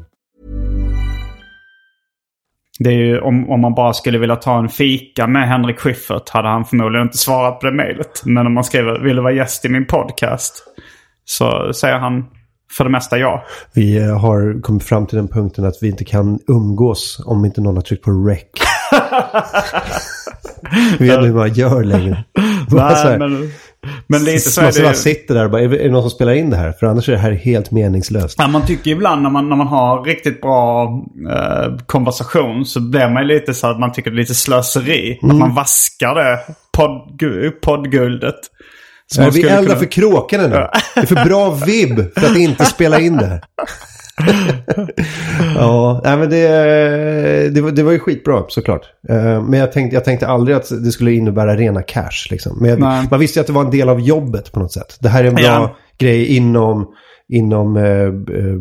Det är ju, om, om man bara skulle vilja ta en fika med Henrik Schyffert hade han förmodligen inte svarat på det mejlet. Men om man skriver vill du vara gäst i min podcast? Så säger han för det mesta ja. Vi eh, har kommit fram till den punkten att vi inte kan umgås om inte någon har tryckt på rec. vi vet inte hur man gör längre. Nej, men, men lite så man så det sitter där och bara, är det någon som spelar in det här? För annars är det här helt meningslöst. Ja, man tycker ibland när man, när man har riktigt bra eh, konversation så blir man ju lite så att man tycker det är lite slöseri. Mm. Att man vaskar det podd, poddguldet. Så man vi eldar kunna- för kråkorna nu. Det är för bra vibb för att inte spela in det här. ja, nej, men det, det, var, det var ju skitbra såklart. Eh, Men jag tänkte, jag tänkte aldrig att det skulle innebära rena cash. Liksom. Men Nej. man visste ju att det var en del av jobbet på något sätt. Det här är en bra Ja. grejer inom, inom eh, eh,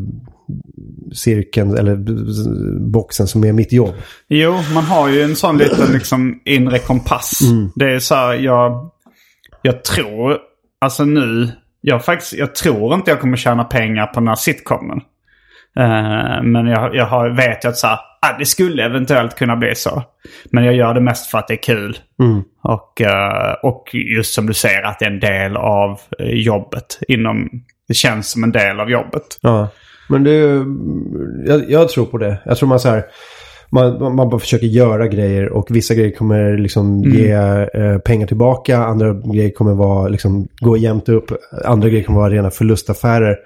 cirkeln eller boxen som är mitt jobb. Jo, man har ju en sån liten liksom inre kompass. Det är så här, jag, jag tror, alltså nu, jag faktiskt, jag tror inte jag kommer tjäna pengar på den här sitcomen. Eh, men jag, jag har, vet ju att så här, ah, det skulle eventuellt kunna bli så. Men jag gör det mest för att det är kul. Och, eh, och just som du säger att det är en del av eh, jobbet. Inom, det känns som en del av jobbet. Ja, men det, jag, jag tror på det. Jag tror man så här, man, man bara försöker göra grejer och vissa grejer kommer liksom ge eh, pengar tillbaka. Andra grejer kommer vara, liksom, gå jämnt upp. Andra grejer kommer vara rena förlustaffärer.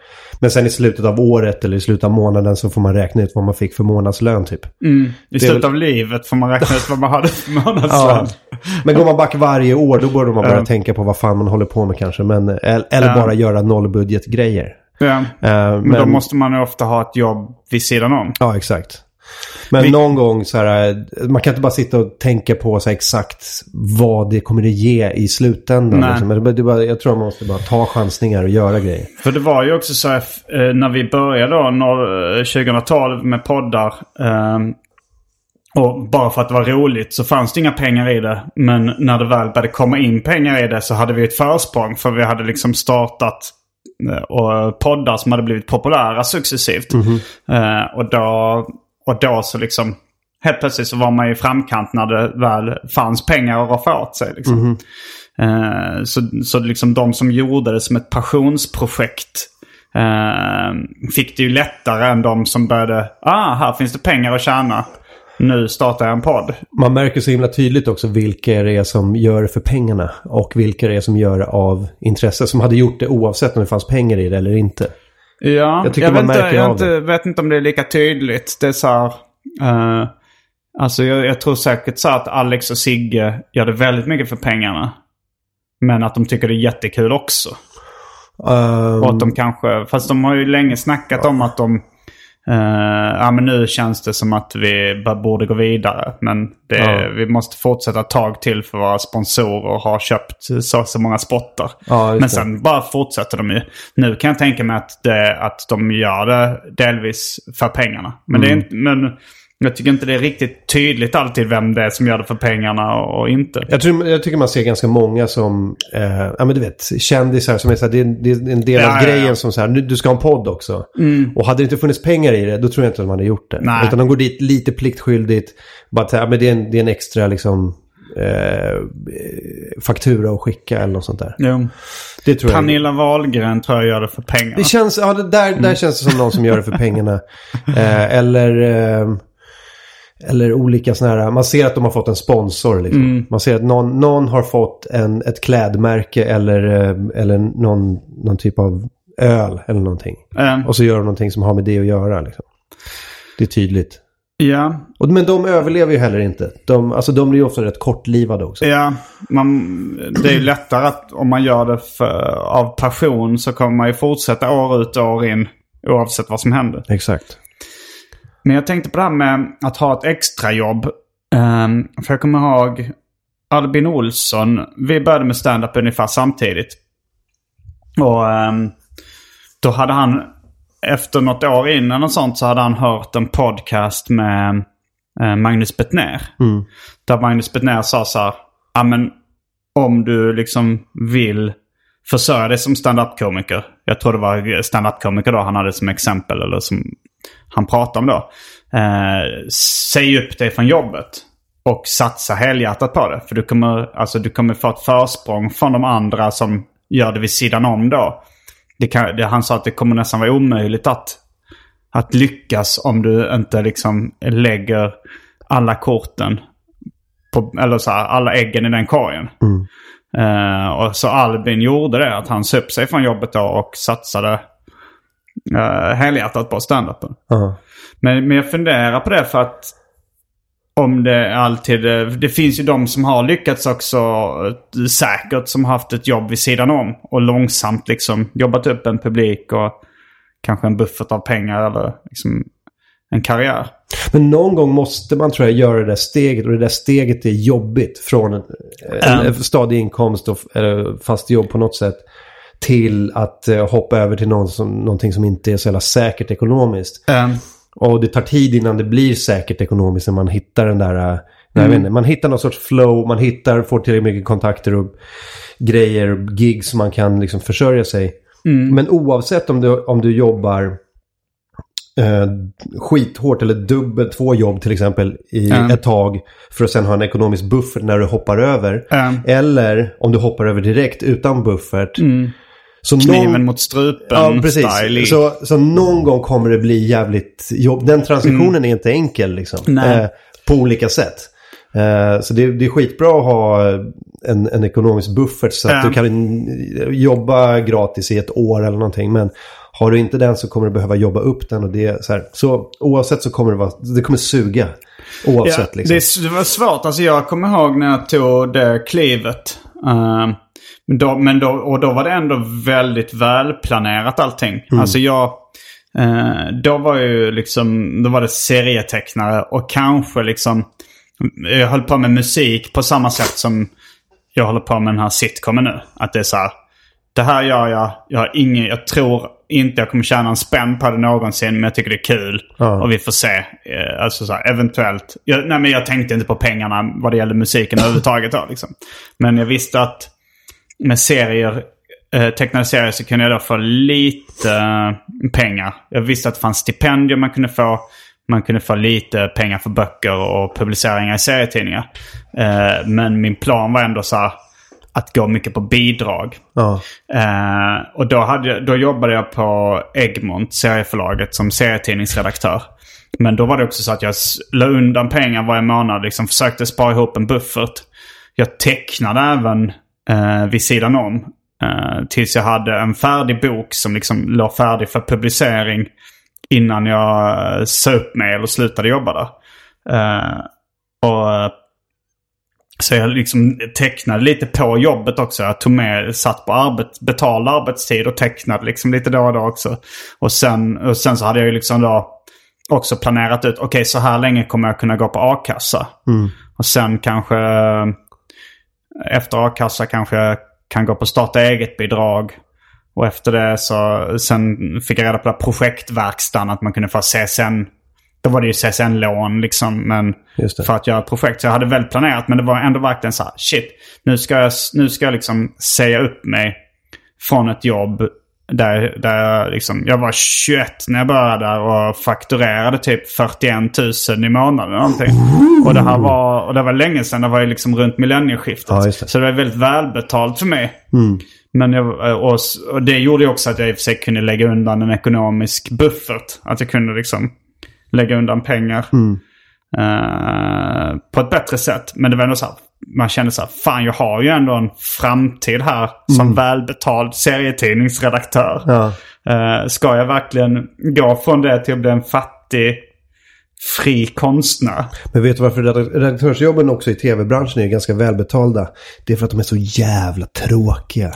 Men sen i slutet av året eller i slutet av månaden så får man räkna ut vad man fick för månadslön typ. I slutet av livet får man räkna ut vad man hade för månadslön. Ja. Men går man back varje år då borde man börja tänka på vad fan man håller på med kanske. Men, eller eller bara göra nollbudgetgrejer. Ja. Eh, Men, då måste man ju ofta ha ett jobb vid sidan om. Ja, exakt. Men Vi- någon gång så här, man kan inte bara sitta och tänka på så exakt vad det kommer att ge i slutändan. Nej. Liksom. Men det, bara, jag tror man måste bara ta chansningar och göra grejer. För det var ju också så här, eh, när vi började då, når- eh, 2012 med poddar. eh, Och bara för att det var roligt så fanns det inga pengar i det. Men när det väl började komma in pengar i det så hade vi ett försprång. För vi hade liksom startat och poddar som hade blivit populära successivt. Eh, och, då, och då så liksom helt plötsligt så var man i framkant när det väl fanns pengar att roffa åt sig. Liksom. Eh, så, så liksom de som gjorde det som ett passionsprojekt eh, fick det ju lättare än de som började, ah, här finns det pengar att tjäna. Nu startar jag en podd. Man märker så himla tydligt också vilka det är som gör det för pengarna. Och vilka det är som gör det av intresse. Som hade gjort det oavsett om det fanns pengar i det eller inte. Ja, Jag tycker jag, man vet, inte, märker jag av inte, vet inte om det är lika tydligt. Det är så här, eh, alltså jag, jag tror säkert så att Alex och Sigge gör det väldigt mycket för pengarna. Men att de tycker det är jättekul också. Ehm, Och att de kanske, fast de har ju länge snackat om att de, eh, ja men nu känns det som att vi borde gå vidare. Men det, Ja. vi måste fortsätta ett tag till för våra sponsorer har köpt så, så många spottar. Ja, men sen bara fortsätter de ju. Nu kan jag tänka mig att, det, att de gör det delvis för pengarna. Men, det är Mm. inte, men jag tycker inte det är riktigt tydligt alltid vem det är som gör det för pengarna och, och inte. Jag, tror, jag tycker man ser ganska många som, eh, ja men du vet, kändisar som är så här, det, är, det är en del Ja, av ja, ja. grejen som så här, nu, du ska ha en podd också. Och hade det inte funnits pengar i det, då tror jag inte att man hade gjort det. Nej. Utan de går dit lite pliktskyldigt, bara ja, men det, är en, det är en extra liksom, eh, faktura att skicka eller något sånt där. Jo. Det tror jag. Pernilla Wahlgren tror jag gör det för pengarna. Det känns, ja, det där, där känns det som någon som gör det för pengarna. Eh, eller, eh, eller olika sådana här, man ser att de har fått en sponsor. Liksom. Man ser att någon, någon har fått en, ett klädmärke eller, eh, eller någon, någon typ av öl eller någonting. Eh, Och så gör de någonting som har med det att göra. Liksom. Det är tydligt. ja, Och, men de överlever ju heller inte. De, alltså, de blir ju ofta rätt kortlivade också. Ja, man, det är ju lättare att om man gör det för, av passion så kommer man ju fortsätta år ut och år in oavsett vad som händer. Exakt. Men jag tänkte på det här med att ha ett extrajobb. Um, för jag kommer ihåg Albin Olsson. Vi började med stand-up ungefär samtidigt. Och ehm, då hade han, efter något år innan och sånt så hade han hört en podcast med eh, Magnus Bettner. Där Magnus Bettner sa så här, ja men om du liksom vill försörja dig som stand-up-komiker. Jag tror det var stand-up-komiker då han hade som exempel eller som han pratade om då. Eh, säg upp dig från jobbet och satsa helhjärtat på det. För du kommer, alltså, du kommer få ett försprång från de andra som gör det vid sidan om då. Det kan, det, han sa att det kommer nästan vara omöjligt att, att lyckas om du inte liksom lägger alla korten på, eller så här, alla äggen i den korgen. Eh, och så Albin gjorde det, att han upp sig från jobbet då och satsade uh, helhjärtat på standupen. Ja. Men, men jag funderar på det för att om det alltid... Det finns ju de som har lyckats också eh, säkert som har haft ett jobb vid sidan om. Och långsamt liksom jobbat upp en publik och kanske en buffert av pengar eller liksom en karriär. Men någon gång måste man tror jag göra det där steget och det där steget är jobbigt från en, en, stadig inkomst och eller fast jobb på något sätt till att eh, hoppa över till någon som, någonting som inte är så jävla säkert ekonomiskt. Ehm, Och det tar tid innan det blir säkert ekonomiskt när man hittar den där... eh, Nej, jag Mm. vet inte, man hittar någon sorts flow, man hittar, får tillräckligt mycket kontakter och grejer, och gig som man kan liksom försörja sig. mm. Men oavsett om du, om du jobbar eh, skithårt eller dubbelt två jobb till exempel i Ja. ett tag för att sen ha en ekonomisk buffert när du hoppar över. Ehm, Eller om du hoppar över direkt utan buffert. Så kniven någon, mot strupen Ja, precis. style. i- Så, så någon gång kommer det bli jävligt jobb. Den transitionen är inte enkel liksom. Mm. Eh, på olika sätt. Eh, så det, det är skitbra att ha en, en ekonomisk buffert så att Ja. du kan jobba gratis i ett år eller någonting. Men har du inte den så kommer du behöva jobba upp den. Och det, så, här. så oavsett så kommer det vara, det kommer suga. Oavsett Ja, liksom. det, det var svårt. Alltså jag kommer ihåg när jag tog det klivet. Men då, men då, och då var det ändå väldigt välplanerat allting. Mm. Alltså jag... eh, då var ju liksom... Då var det serietecknare och kanske liksom... Jag höll på med musik på samma sätt som jag håller på med den här sitcomen nu. Att det är så här. Det här gör jag. Jag har ingen... Jag tror inte jag kommer tjäna en spänn på det någonsin. Men jag tycker det är kul. Ja. Och vi får se. Eh, Alltså så här, eventuellt. Jag, nej men jag tänkte inte på pengarna vad det gällde musiken överhuvudtaget då liksom. Men jag visste att med serier, eh, tecknade serier så kunde jag då få lite eh, pengar. Jag visste att det fanns stipendier man kunde få. Man kunde få lite pengar för böcker och publiceringar i serietidningar. Eh, men min plan var ändå så här att gå mycket på bidrag. Ja. Eh, och då, hade jag, då jobbade jag på Egmont, serieförlaget, som serietidningsredaktör. Men då var det också så att jag la undan pengar varje månad. Liksom försökte spara ihop en buffert. Jag tecknade även eh, vid sidan om. Eh, tills jag hade en färdig bok som liksom låg färdig för publicering. Innan jag eh, sa upp mig eller slutade jobba där. Eh, och eh, så jag liksom tecknade lite på jobbet också. Jag tog med, satt på arbet, betald arbetstid och tecknade liksom lite då och då också. Och sen, och sen så hade jag ju liksom då också planerat ut, okej så här länge kommer jag kunna gå på a-kassa. Och sen kanske eh, efter a-kassa kanske jag kan gå på starta eget-bidrag. Och efter det så sen fick jag reda på det projektverkstan att man kunde få CSN. Då var det ju CSN-lån liksom. Men för att göra ett projekt. Så jag hade väl planerat men det var ändå verkligen så här, shit. Nu ska jag, nu ska jag liksom säga upp mig från ett jobb där, där jag, liksom, jag var 21 när jag började där och fakturerade typ 41 000 i månaden någonting. Och det här var, och det var länge sedan, det var ju liksom runt millennieskiftet. Ja, det. Så det var väldigt välbetalt för mig. Men jag, och, och det gjorde ju också att jag i och för sig kunde lägga undan en ekonomisk buffert. Att jag kunde liksom lägga undan pengar. eh, på ett bättre sätt. Men det var ändå så här, man kände så här, fan jag har ju ändå en framtid här som välbetald serietidningsredaktör. Ja. Eh, ska jag verkligen gå från det till att bli en fattig, fri konstnär? Men vet du varför redak- redaktörsjobben också i tv-branschen är ganska välbetalda? Det är för att de är så jävla tråkiga.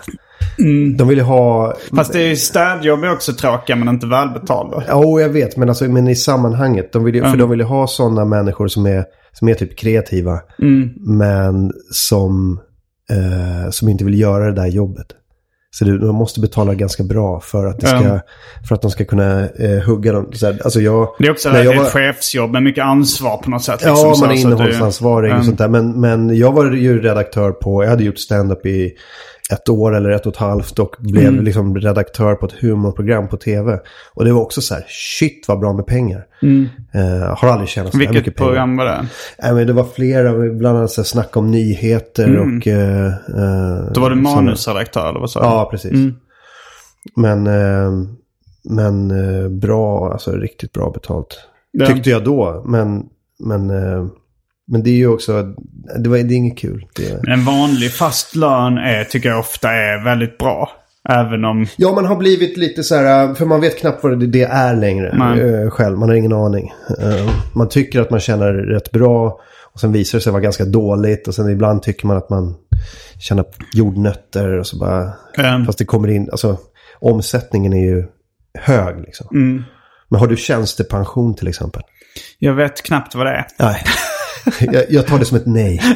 De vill ju ha... Fast det är ju städjobb är också tråkiga men inte välbetalda. Ja, jag vet. Men, alltså, men i sammanhanget. De vill ju, För de vill ju ha sådana människor som är, som är typ kreativa. Men som, eh, som inte vill göra det där jobbet. Så du, de måste betala ganska bra för att, det ska, Ja. för att de ska kunna eh, hugga dem. Så här, alltså jag, Det är också när jag är var- ett chefsjobb med mycket ansvar på något sätt. Ja, liksom, så- man är innehållsansvarig och Mm. sånt där. Men, men jag var ju redaktör på, jag hade gjort stand-up i ett år eller ett och ett halvt och blev Mm. liksom redaktör på ett humorprogram på tv. Och det var också så här, shit vad bra med pengar. Eh, har aldrig tjänat så här Mm. Vilket mycket pengar. program var det? Nej, men det var flera, bland annat så här, snack om nyheter och... Eh, eh, Då var du manusredaktör eller vad sa du? Ja, precis. Men, eh, men bra, alltså riktigt bra betalt. Ja. Tyckte jag då. Men, men, men det är ju också, det, var, det är inget kul. Det, Men en vanlig fast lön är, tycker jag ofta är väldigt bra. Även om... ja, man har blivit lite så här, för man vet knappt vad det, är längre Nej. eh, själv. Man har ingen aning. Eh, man tycker att man tjänar rätt bra. Och sen visar det sig vara ganska dåligt. Och sen ibland tycker man att man tjänar jordnötter. Och så bara, Ehm, fast det kommer in, alltså omsättningen är ju hög liksom. Mm. Men har du tjänstepension till exempel? jag vet knappt vad det är. Nej. jag, jag tar det som ett nej.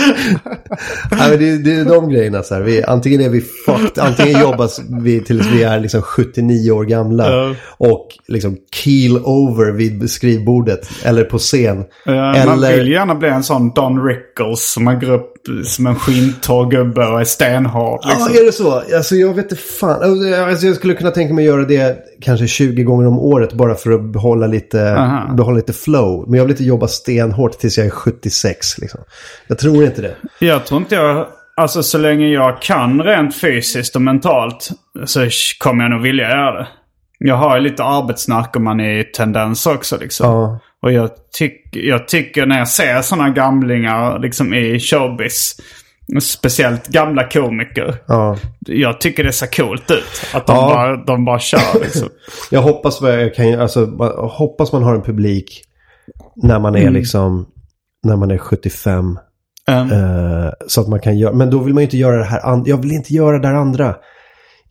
Nej, det, det är de grejerna så här. Vi, antingen är vi fucked, antingen jobbar vi tills vi är liksom 79 år gamla. Ja. Och liksom keel over vid skrivbordet. Eller på scen. Ja, Man eller... vill gärna bli en sån Don Rickles som man går upp som en skintorr gubbe och är stenhård. Liksom. Ja, är det så? Alltså jag vet inte fan. Alltså, jag skulle kunna tänka mig att göra det kanske 20 gånger om året bara för att behålla lite, Aha. behålla lite flow. Men jag vill inte jobba stenhårt tills jag är 76 liksom. Jag tror inte det. Jag tror inte jag... Alltså så länge jag kan rent fysiskt och mentalt så kommer jag nog vilja göra det. Jag har ju lite arbetsnarkomani-tendens också liksom. Ja. Och jag, tyck, jag tycker när jag ser sådana gamlingar liksom i showbiz. Speciellt gamla komiker. Ja. Jag tycker det ser coolt ut. Att de, Ja. bara, de bara kör liksom. Jag hoppas, jag kan, alltså, hoppas man har en publik när man är liksom, när man är 75. Eh, så att man kan göra, men då vill man ju inte göra det här andra. Jag vill inte göra det där andra.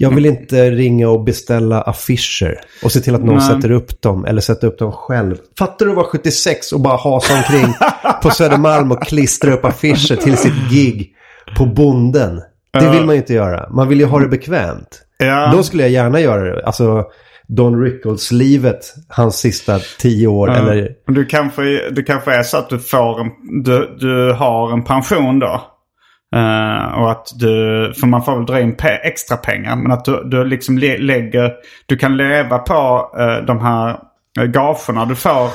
Jag vill inte ringa och beställa affischer och se till att någon Nej. sätter upp dem eller sätta upp dem själv. Fattar du att vara 76 och bara hasa omkring på Södermalm och klistra upp affischer till sitt gig på bonden? Det vill man ju inte göra. Man vill ju ha det bekvämt. Ja. Då skulle jag gärna göra det. Alltså Don Rickles-livet, hans sista tio år. Eller, Och Du kanske, det kanske är så att du får en, du, du har en pension då. Eh, och att du, för man får väl dra in pe- extra pengar. Men att du, du liksom le, lägger, du kan leva på uh, de här uh, gagerna du får.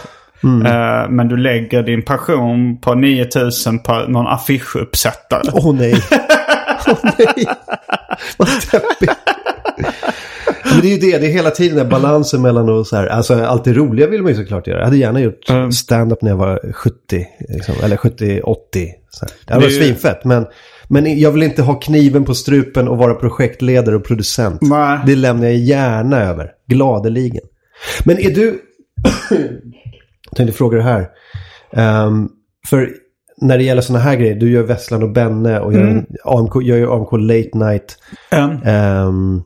Eh, men du lägger din pension på 9000 på någon affischuppsättare. Åh nej. Åh nej. Vad deppigt. Men det är ju det, det är hela tiden den balansen mellan och så här, alltså allt det roliga vill man ju såklart göra. Jag hade gärna gjort Mm. stand-up när jag var 70, liksom, eller 70, 80. Så här. Det hade varit svinfett, men, men jag vill inte ha kniven på strupen och vara projektledare och producent. Nej. Det lämnar jag gärna över, gladeligen. Men är du, jag tänkte fråga det här. Ehm, för när det gäller sådana här grejer, du gör Vesslan och Benne och Mm. gör en AMK, jag gör AMK Late Night. Um, Ehm,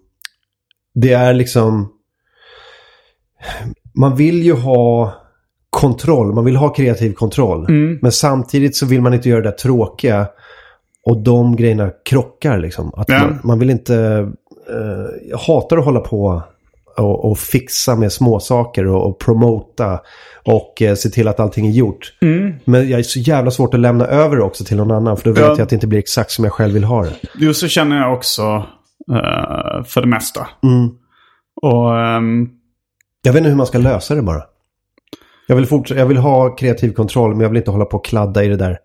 det är liksom... Man vill ju ha kontroll, man vill ha kreativ kontroll. Mm. Men samtidigt så vill man inte göra det där tråkiga. Och de grejerna krockar liksom. Att Ja. man, man vill inte... eh, jag hatar att hålla på och, och fixa med småsaker och, och promota. Och eh, se till att allting är gjort. Men jag är så jävla svårt att lämna över också till någon annan. För då vet Ja. jag att det inte blir exakt som jag själv vill ha det. jo, så känner jag också eh, för det mesta. Mm. Och ehm, Jag vet inte hur man ska lösa det bara. Jag vill, jag vill ha kreativ kontroll men jag vill inte hålla på och kladda i det där.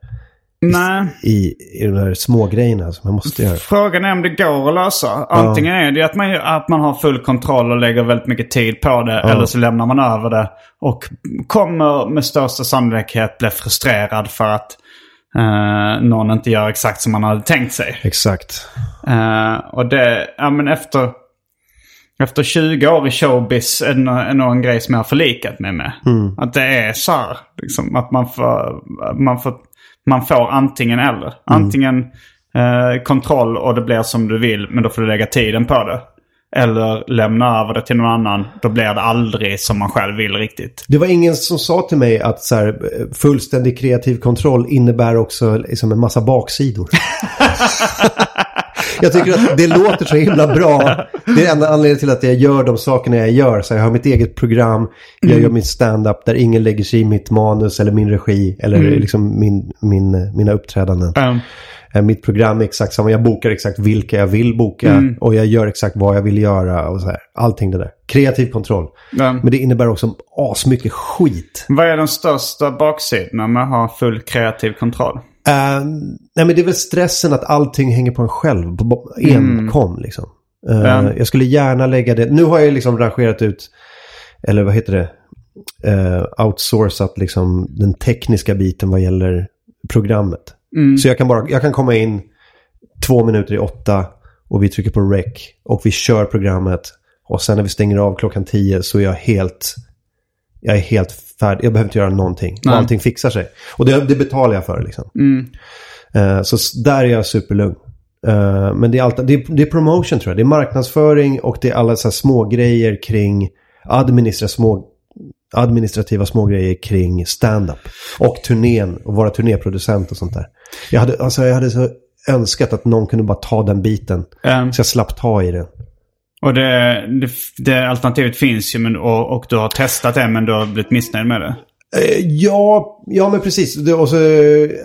nej. I, i de där små grejerna som jag måste göra. Frågan är om det går att lösa. Antingen är det att man, att man har full kontroll och lägger väldigt mycket tid på det. Eller så lämnar man över det. Och kommer med största sannolikhet bli frustrerad för att eh, någon inte gör exakt som man hade tänkt sig. Exakt. Eh, och det, ja men efter, efter 20 år i showbiz är det nå- är nog en grej som jag har förlikat mig med. Att det är så här, liksom, att man får, man får, man får antingen eller. Antingen eh, kontroll och det blir som du vill men då får du lägga tiden på det. Eller lämna över det till någon annan. Då blir det aldrig som man själv vill riktigt. Det var ingen som sa till mig att så här, fullständig kreativ kontroll innebär också liksom en massa baksidor. jag tycker att det låter så himla bra. Det är enda anledningen till att jag gör de sakerna jag gör. Så jag har mitt eget program, jag gör min stand-up där ingen lägger sig i mitt manus eller min regi eller liksom min, min, mina uppträdanden. Um, Mitt program är exakt samma. Jag bokar exakt vilka jag vill boka. Och jag gör exakt vad jag vill göra. Och så här. Allting det där. Kreativ kontroll. um, Men det innebär också asmycket skit. vad är de största baksidorna med att ha full kreativ kontroll? Eh, nej men det är väl stressen att allting hänger på en själv. På enkom liksom. Eh, Ja. Jag skulle gärna lägga det. Nu har jag liksom rangerat ut. Eller vad heter det? Uh, outsourcat liksom den tekniska biten vad gäller programmet. Så jag kan bara, jag kan komma in två minuter i åtta och vi trycker på rec och vi kör programmet. Och sen när vi stänger av klockan tio så är jag helt, jag är helt färdig. Jag behöver inte göra någonting. Och Nej. allting fixar sig. Och det, det betalar jag för liksom. Eh, så s- där är jag superlugn. Eh, men det är, allt, det, är, det är promotion tror jag. Det är marknadsföring och det är alla så här små grejer kring administra små administrativa smågrejer kring stand-up. Och turnén och vara turnéproducent och sånt där. Jag hade, alltså, jag hade så önskat att någon kunde bara ta den biten. Ehm, Så jag slapp ta i det. och det, det, det alternativet finns ju men, och, och du har testat det men du har blivit missnöjd med det. Eh, Ja, ja men precis. Det, och så,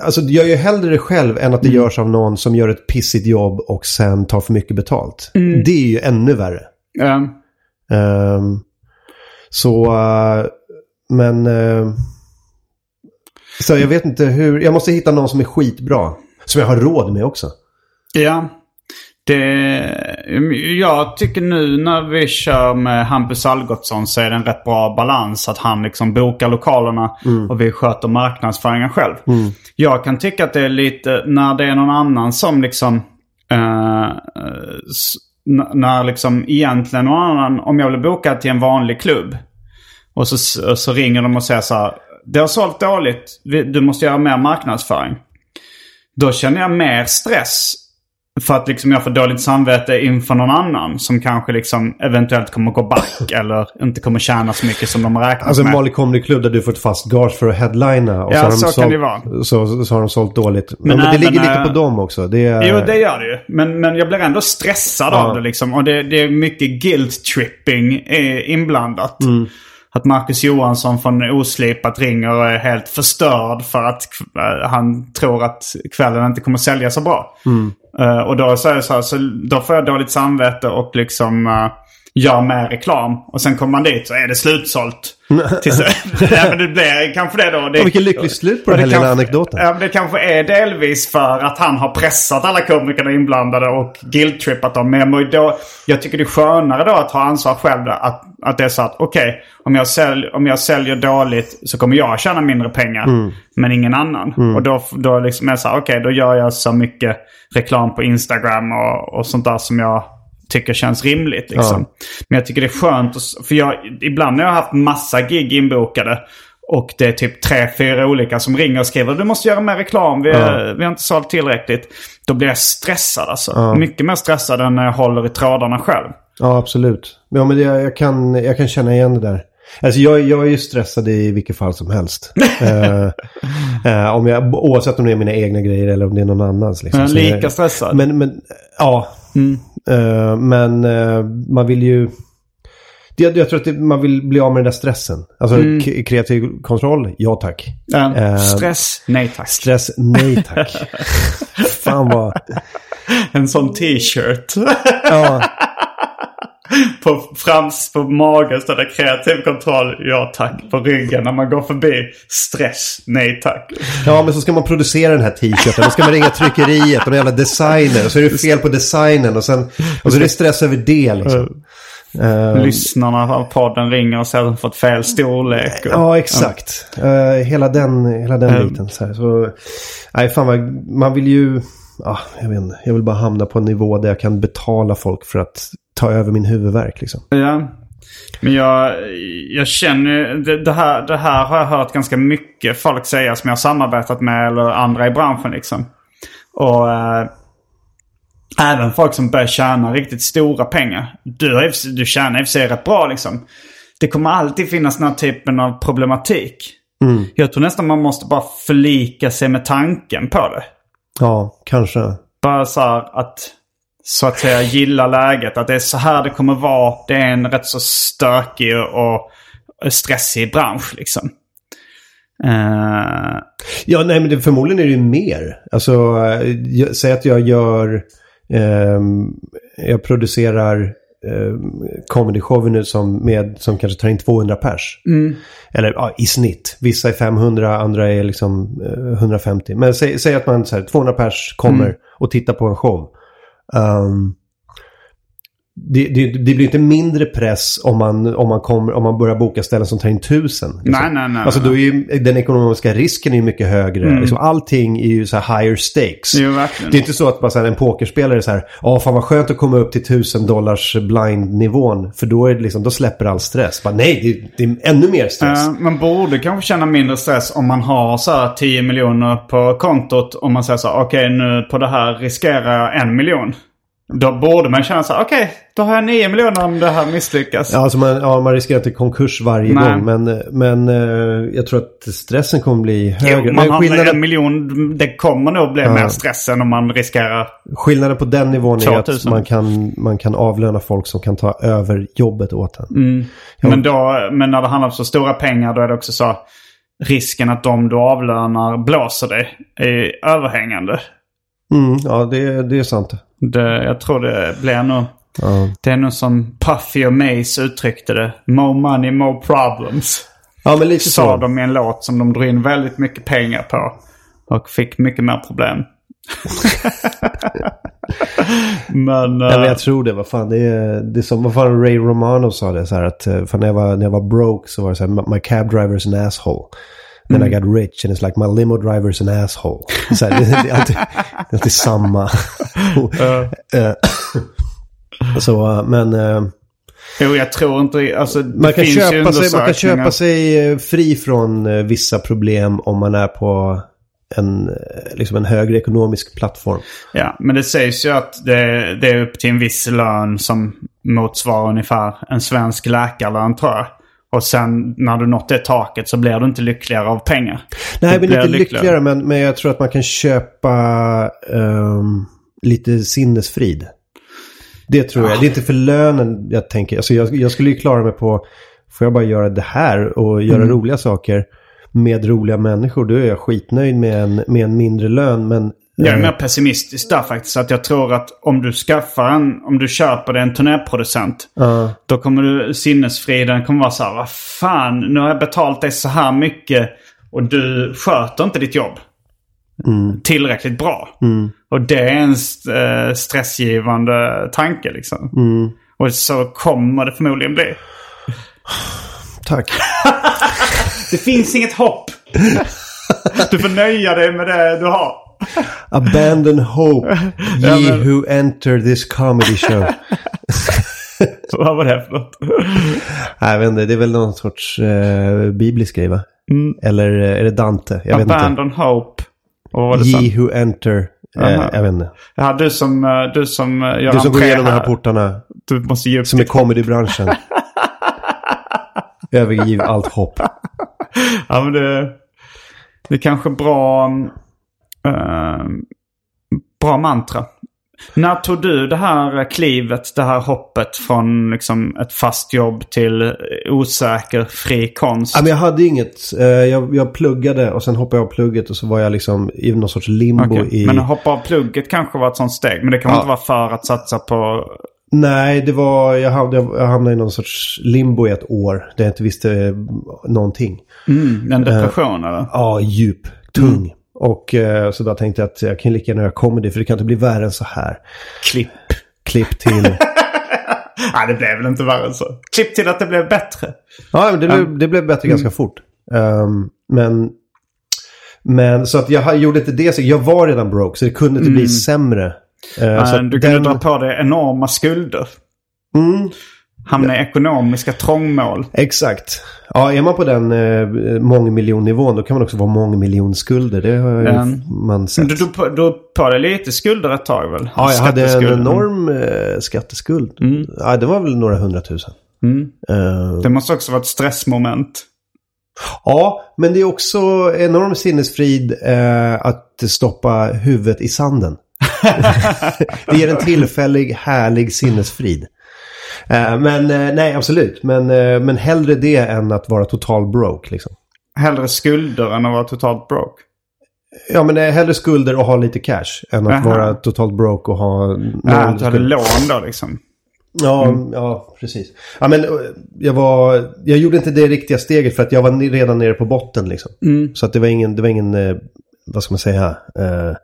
alltså, jag gör ju hellre det själv än att det görs av någon som gör ett pissigt jobb och sen tar för mycket betalt. Det är ju ännu värre. Ehm, Ehm, så, eh, men... eh, så jag vet inte hur... Jag måste hitta någon som är skitbra. Som jag har råd med också. Ja. Det, jag tycker nu när vi kör med Hampus Algotsson så är det en rätt bra balans. Att han liksom bokar lokalerna och vi sköter marknadsföringen själv. Jag kan tycka att det är lite när det är någon annan som liksom... eh, när liksom egentligen någon annan, om jag vill boka till en vanlig klubb. Och så, så ringer de och säger så här. Det har sålt dåligt. Du måste göra mer marknadsföring. Då känner jag mer stress. För att liksom jag får dåligt samvete inför någon annan. Som kanske liksom eventuellt kommer gå back. eller inte kommer tjäna så mycket som de har räknat Alltså med. Molly Comedy Club där du får ett fast gage för att headlina. Och Ja, har de så kan sålt, det vara. Så, så har de sålt dåligt. Men, Men men det ligger lite eh, på dem också. Det är, Jo, det gör det ju. Men, men jag blir ändå stressad Ja. av det liksom. Och det, det är mycket guilt-tripping eh, inblandat. Mm. Att Marcus Johansson från Oslipat ringer och är helt förstörd för att eh, han tror att kvällen inte kommer sälja så bra. Mm. Eh, och då, är det så här, så då får jag dåligt samvete och liksom uh, gör mer reklam. Och sen kommer man dit så är det slutsålt. Tills, ja, men det blir kanske det då. Det, Ja, vilket lyckligt slut på och den här lilla kanske- anekdoten. Ja, men det kanske är delvis för att han har pressat alla komikerna inblandade och guilt-trippat dem. Men jag, då, jag tycker det är skönare då att ha ansvar själv. Att, att det är så att okej, om, jag sälj, om jag säljer dåligt så kommer jag tjäna mindre pengar. Mm. Men ingen annan. Och då, då liksom är det så här, okej då gör jag så mycket reklam på Instagram och, och sånt där som jag tycker känns rimligt. Liksom. Men jag tycker det är skönt. att För jag, ibland när jag har haft massa gig inbokade. Och det är typ tre, fyra olika som ringer och skriver du måste göra mer reklam. Vi, är, vi har inte sålt tillräckligt. Då blir jag stressad alltså. Mycket mer stressad än när jag håller i trådarna själv. Ja, absolut. Ja, men det, jag, kan, jag kan känna igen det där. Alltså jag, jag är ju stressad i vilket fall som helst. eh, eh, om jag, oavsett om det är mina egna grejer eller om det är någon annans. Liksom. Men lika jag, stressad. Men, men ja. Eh, men eh, man vill ju... Jag, jag tror att det, man vill bli av med den där stressen. Alltså k- kreativ kontroll, ja tack. Eh, Eh, stress, nej tack. Stress, nej tack. Fan vad... En sån t-shirt. Ja, på, frams, på magen står det kreativ kontroll, ja tack. På ryggen när man går förbi, stress, nej tack. ja, men så ska man producera den här t-shirten. Då ska man ringa tryckeriet och en jävla designer. Och så är det fel på designen. Och, sen, och så är det stress över det liksom. Eh, Lyssnarna av podden ringer och säger att de fått fel storlek. Och, Ja, exakt. Eh, hela den, hela den Mm. biten. Så, här. så nej, fan vad, man vill ju... Ja, jag vet inte. Jag vill bara hamna på en nivå där jag kan betala folk för att ta över min huvudvärk liksom. Ja. Men jag, jag känner det, det, här, det här har jag hört ganska mycket folk säga som jag har samarbetat med eller andra i branschen liksom. Och eh, även folk som börjar tjäna riktigt stora pengar. Du, du tjänar i och för sig rätt bra liksom. Det kommer alltid finnas den här typen av problematik. Jag tror nästan man måste bara förlika sig med tanken på det. Ja, kanske. Bara så här att så att säga gilla läget. Att det är så här det kommer vara. Det är en rätt så stökig och stressig bransch liksom. Eh, Ja, nej men det, förmodligen är det ju mer. Alltså, eh, jag, säg att jag gör... ehm, jag producerar um, comedy-shower nu som, med, som kanske tar in 200 pers. Eller ja, i snitt. Vissa är 500, andra är liksom eh, 150. Men säg, säg att man så här, 200 pers kommer och tittar på en show. Um, det, det, det blir inte mindre press om man, om, man kommer, om man börjar boka ställen som tar in tusen. liksom. Nej, nej, nej, Alltså då är ju, den ekonomiska risken är ju mycket högre. Liksom, allting är ju så här higher stakes. Jo. Det är inte så att bara så här, en pokerspelare är så här, ja fan vad skönt att komma upp till tusen dollars blind-nivån. För då, är det liksom, då släpper all stress. Bara, nej, det, det är ännu mer stress. Eh, man borde kanske känna mindre stress om man har så här 10 miljoner på kontot. Om man säger så här, okej nu på det här riskerar jag en miljon. Då borde man känna så här, okej, då har jag 9 miljoner om det här misslyckas. Ja, alltså man, ja, man riskerar inte konkurs varje Nej. gång. Men, men eh, jag tror att stressen kommer bli högre. Jo, man men har skillnaden, en miljon, det kommer nog bli mer stress än om man riskerar... skillnaden på den nivån är att 2000. man kan, man kan avlöna folk som kan ta över jobbet åt en. Men, då, men när det handlar om så stora pengar då är det också så risken att de du avlönar blåser dig är överhängande. Mm, ja, det, det är sant. Det, jag tror det blir nog... Ja. Det är nog som Puffy och Mace uttryckte det. More money, more problems. Ja, men lite Sa så. de i en låt som de drog in väldigt mycket pengar på. Och fick mycket mer problem. men... Ja, men eh, jag tror det. Vad fan, det är, det är som vad fan Ray Romano sa det. Så här, att, eh, för när, jag var, när jag var broke så var det så här, my cab driver's an asshole. Then I got rich and it's like my limo driver's an asshole. Så här, det, är alltid, det är alltid samma. Eh, så, eh, men eh, Jo, jag tror inte... Alltså, man, kan köpa sig, man kan köpa sig fri från vissa problem om man är på en, liksom en högre ekonomisk plattform. Ja, men det sägs ju att det, det är upp till en viss lön som motsvarar ungefär en svensk läkarlön tror jag. Och sen när du nått det taket så blir du inte lyckligare av pengar. Nej, Du men inte lyckligare. Men, men jag tror att man kan köpa ehm, lite sinnesfrid. Det tror jag. Det är inte för lönen jag tänker. Alltså jag, jag skulle ju klara mig på, får jag bara göra det här och göra Mm. roliga saker med roliga människor, då är jag skitnöjd med en, med en mindre lön. Men Jag är eh, mer pessimistisk där faktiskt. Att jag tror att om du skaffar en, om du köper dig en turnéproducent. ja, Då kommer du, sinnesfriden kommer vara så här, vad fan, nu har jag betalt dig så här mycket och du sköter inte ditt jobb tillräckligt bra. Och det är en st- eh, stressgivande tanke liksom. Och så kommer det förmodligen bli. tack. Det finns inget hopp. Du får nöja dig med det du har. Abandon hope, ye Ja, men- who enter this comedy show. Vad var det för något? Jag vet inte, det är väl någon sorts eh, biblisk grej va? Eller eh, är det Dante? Jag vet inte. Abandon hope. Och vad var det? Ye who enter. Eh, jag vet inte. Ja, du som, eh, du som eh, gör Du som går igenom de här portarna. Du måste ge upp Som är comedybranschen. Övergiv allt hopp. Ja, men det, det är kanske bra, eh, bra mantra. När tog du det här klivet, det här hoppet från liksom ett fast jobb till osäker fri konst? Ja, men jag hade inget. Eh, jag, jag pluggade och sen hoppade jag av plugget och så var jag liksom i någon sorts limbo Okej. i... Men hoppa av plugget kanske var ett sånt steg. Men det kan Ja. inte vara för att satsa på... Nej, det var... Jag hamnade, jag hamnade i någon sorts limbo i ett år. Där jag inte visste eh, någonting. Mm, en depression eller? Ja, djup. Tung. Och eh, så då tänkte jag att jag kan lika gärna göra comedy för det kan inte bli värre än så här. Klipp. Klipp till... Nej, det blev väl inte värre än så. Klipp till att det blev bättre. Ja, men det, blev, det blev bättre ganska fort. Ehm, men, men så att jag gjorde inte det. Så jag var redan broke så det kunde inte bli sämre. Uh, så Men du kunde den- dra på dig enorma skulder. Mm, Hamna i ekonomiska trångmål. exakt. Ja, är man på den eh, mångmiljonnivån då kan man också vara mångmiljonskulder. Det har Mm. man sett. Du drog på, på dig lite skulder ett tag väl? Ja, jag hade en enorm eh, skatteskuld. Ja, det var väl några hundratusen. Mm. Eh, Det måste också vara ett stressmoment. Ja, men det är också enorm sinnesfrid eh, att stoppa huvudet i sanden. det ger en tillfällig härlig sinnesfrid. Eh, men eh, nej, absolut. Men, eh, men hellre det än att vara total broke. Liksom. Hellre skulder än att vara totalt broke. Ja, men hellre skulder och ha lite cash än att Aha. vara totalt broke och ha Ja, att du hade lån då liksom. Ja, ja, precis. Ja, men jag, var, jag gjorde inte det riktiga steget för att jag var redan nere på botten. Liksom. Så att det var ingen, det var ingen vad ska man säga, eh,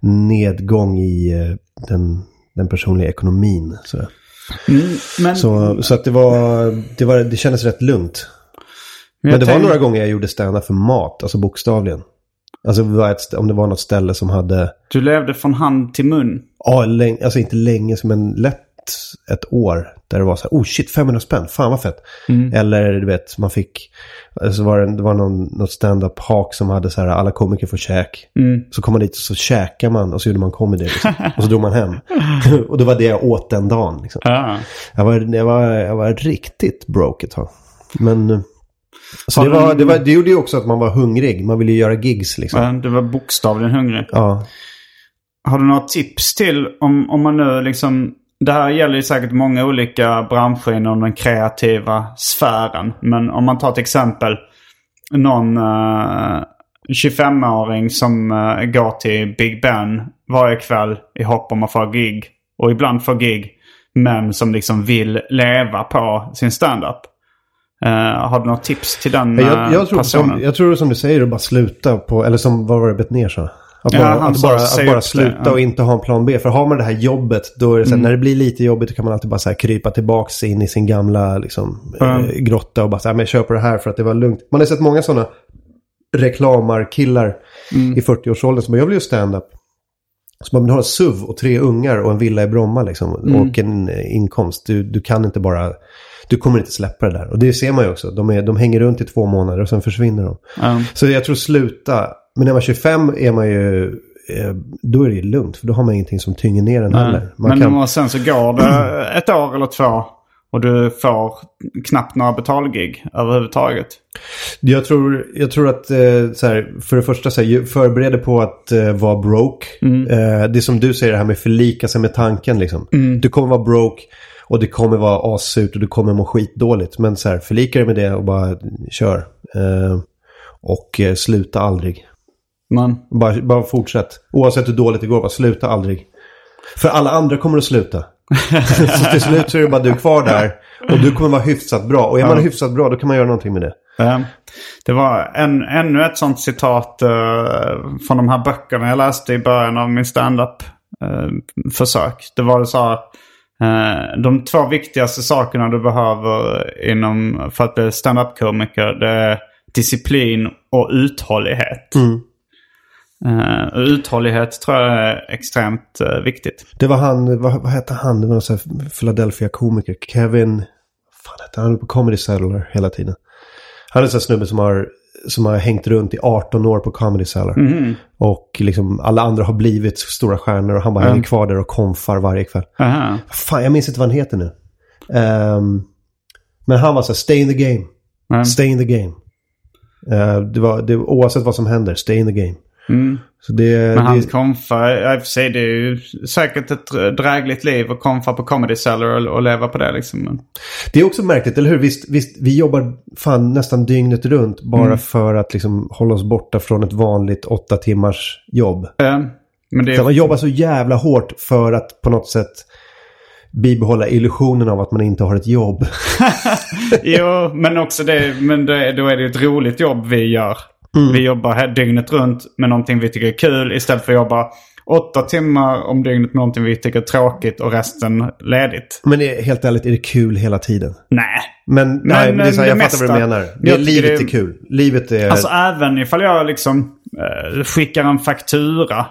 nedgång i den, den personliga ekonomin. Så, Men, så, så att det var, det var, det kändes rätt lugnt. Men jag det var några gånger jag gjorde stand för mat, alltså bokstavligen. Alltså om det var något ställe som hade, Du levde från hand till mun. ja, alltså inte länge, men lätt ett år där det var så här, oh shit 500 spänn, fan vad fett. Eller du vet, man fick, så var det, det var någon, något stand-up hak som hade så här, alla komiker får käk. Så kom man dit och så käkar man och så gjorde man comedy liksom. Och så drog man hem. och det var det jag åt den dagen. Liksom. Ja. Jag, var, jag, var, jag var riktigt broke ett tag. Men... eh, Så det, var, det, var, det gjorde ju också att man var hungrig. Man ville ju göra gigs liksom. Du var bokstavligen hungrig. Ja. Har du några tips till om, om man nu liksom... Det här gäller ju säkert många olika branscher inom den kreativa sfären. Men om man tar till exempel någon eh, 25-åring som eh, går till Big Ben varje kväll i hopp om att få gig. Och ibland få gig. Men som liksom vill leva på sin standup. Uh, har du något tips till den Jag, jag, tror, personen? som, jag tror som du säger att bara sluta på, eller som vad var det Betnér sa? Att Ja, bara, han att bara, att bara det, sluta ja. och inte ha en plan B. För har man det här jobbet, då är det så här, Mm. när det blir lite jobbigt då kan man alltid bara så här krypa tillbaks in i sin gamla liksom, Mm. eh, grotta och bara så här, men jag kör på det här för att det var lugnt. Man har sett många sådana reklamarkillar Mm. i 40-årsåldern som bara, jag vill göra stand-up. Så man vill ha en SUV och tre ungar och en villa i Bromma liksom. Mm. Och en eh, inkomst. Du, du kan inte bara... Du kommer inte släppa det där. Och det ser man ju också. De, är, de hänger runt i två månader och sen försvinner de. Ja. Så jag tror sluta. Men när man är 25 är man ju... eh, Då är det ju lugnt. För då har man ingenting som tynger ner en heller. Man Men kan, sen så går det ett år eller två och du får knappt några betalgig överhuvudtaget. jag, tror, jag tror att eh, så här, för det första så här, ju- förbered dig på att eh, vara broke. Eh, det är som du säger det här med förlika sig med tanken liksom. Du kommer vara broke. Och det kommer vara assurt och du kommer må skitdåligt. Men så här, förlika dig med det och bara kör. Eh, och sluta aldrig. Men, Bara, bara fortsätt. Oavsett hur dåligt det går, bara sluta aldrig. För alla andra kommer att sluta. så till slut så är det bara du kvar där. Och du kommer vara hyfsat bra. Och är man hyfsat bra då kan man göra någonting med det. det var en, ännu ett sånt citat eh, från de här böckerna jag läste i början av min standup eh, försök. Det var så här, eh, de två viktigaste sakerna du behöver inom, för att bli standup-komiker det är disciplin och uthållighet. Eh, och uthållighet tror jag är extremt eh, viktigt. Det var han, vad, vad hette han? Det var någon sån här Philadelphia-komiker. Kevin, vad fan hette han? På Comedy Cellar hela tiden. Han är en sån här snubbe som har, som har hängt runt i 18 år på Comedy Cellar. Och liksom alla andra har blivit stora stjärnor och han bara hänger kvar där och konfar varje kväll. Aha. Fan, jag minns inte vad han heter nu. Ehm, men han var så här, stay in the game. Mm. Stay in the game. Eh, det var, det, oavsett vad som händer, stay in the game. Mm. Så det, Men hans det, konfa, ja, i och för sig det är ju säkert ett drägligt liv att konfa på Comedy Cellar och, och leva på det liksom. Men, det är också märkligt, eller hur? Visst, visst, vi jobbar fan nästan dygnet runt bara Mm. för att liksom hålla oss borta från ett vanligt åtta timmars jobb. eh, men det Så är, man jobbar så jävla hårt för att på något sätt bibehålla illusionen av att man inte har ett jobb. jo, men också det, men det, då är det ju ett roligt jobb vi gör. Mm. Vi jobbar dygnet runt med någonting vi tycker är kul istället för att jobba åtta timmar om dygnet med någonting vi tycker är tråkigt och resten ledigt. Men är, helt ärligt, är det kul hela tiden? Nej. Men, nej, men det är så det jag fattar vad du mesta- menar. Det, livet det- är kul. Livet är... Alltså även ifall jag liksom eh, skickar en faktura.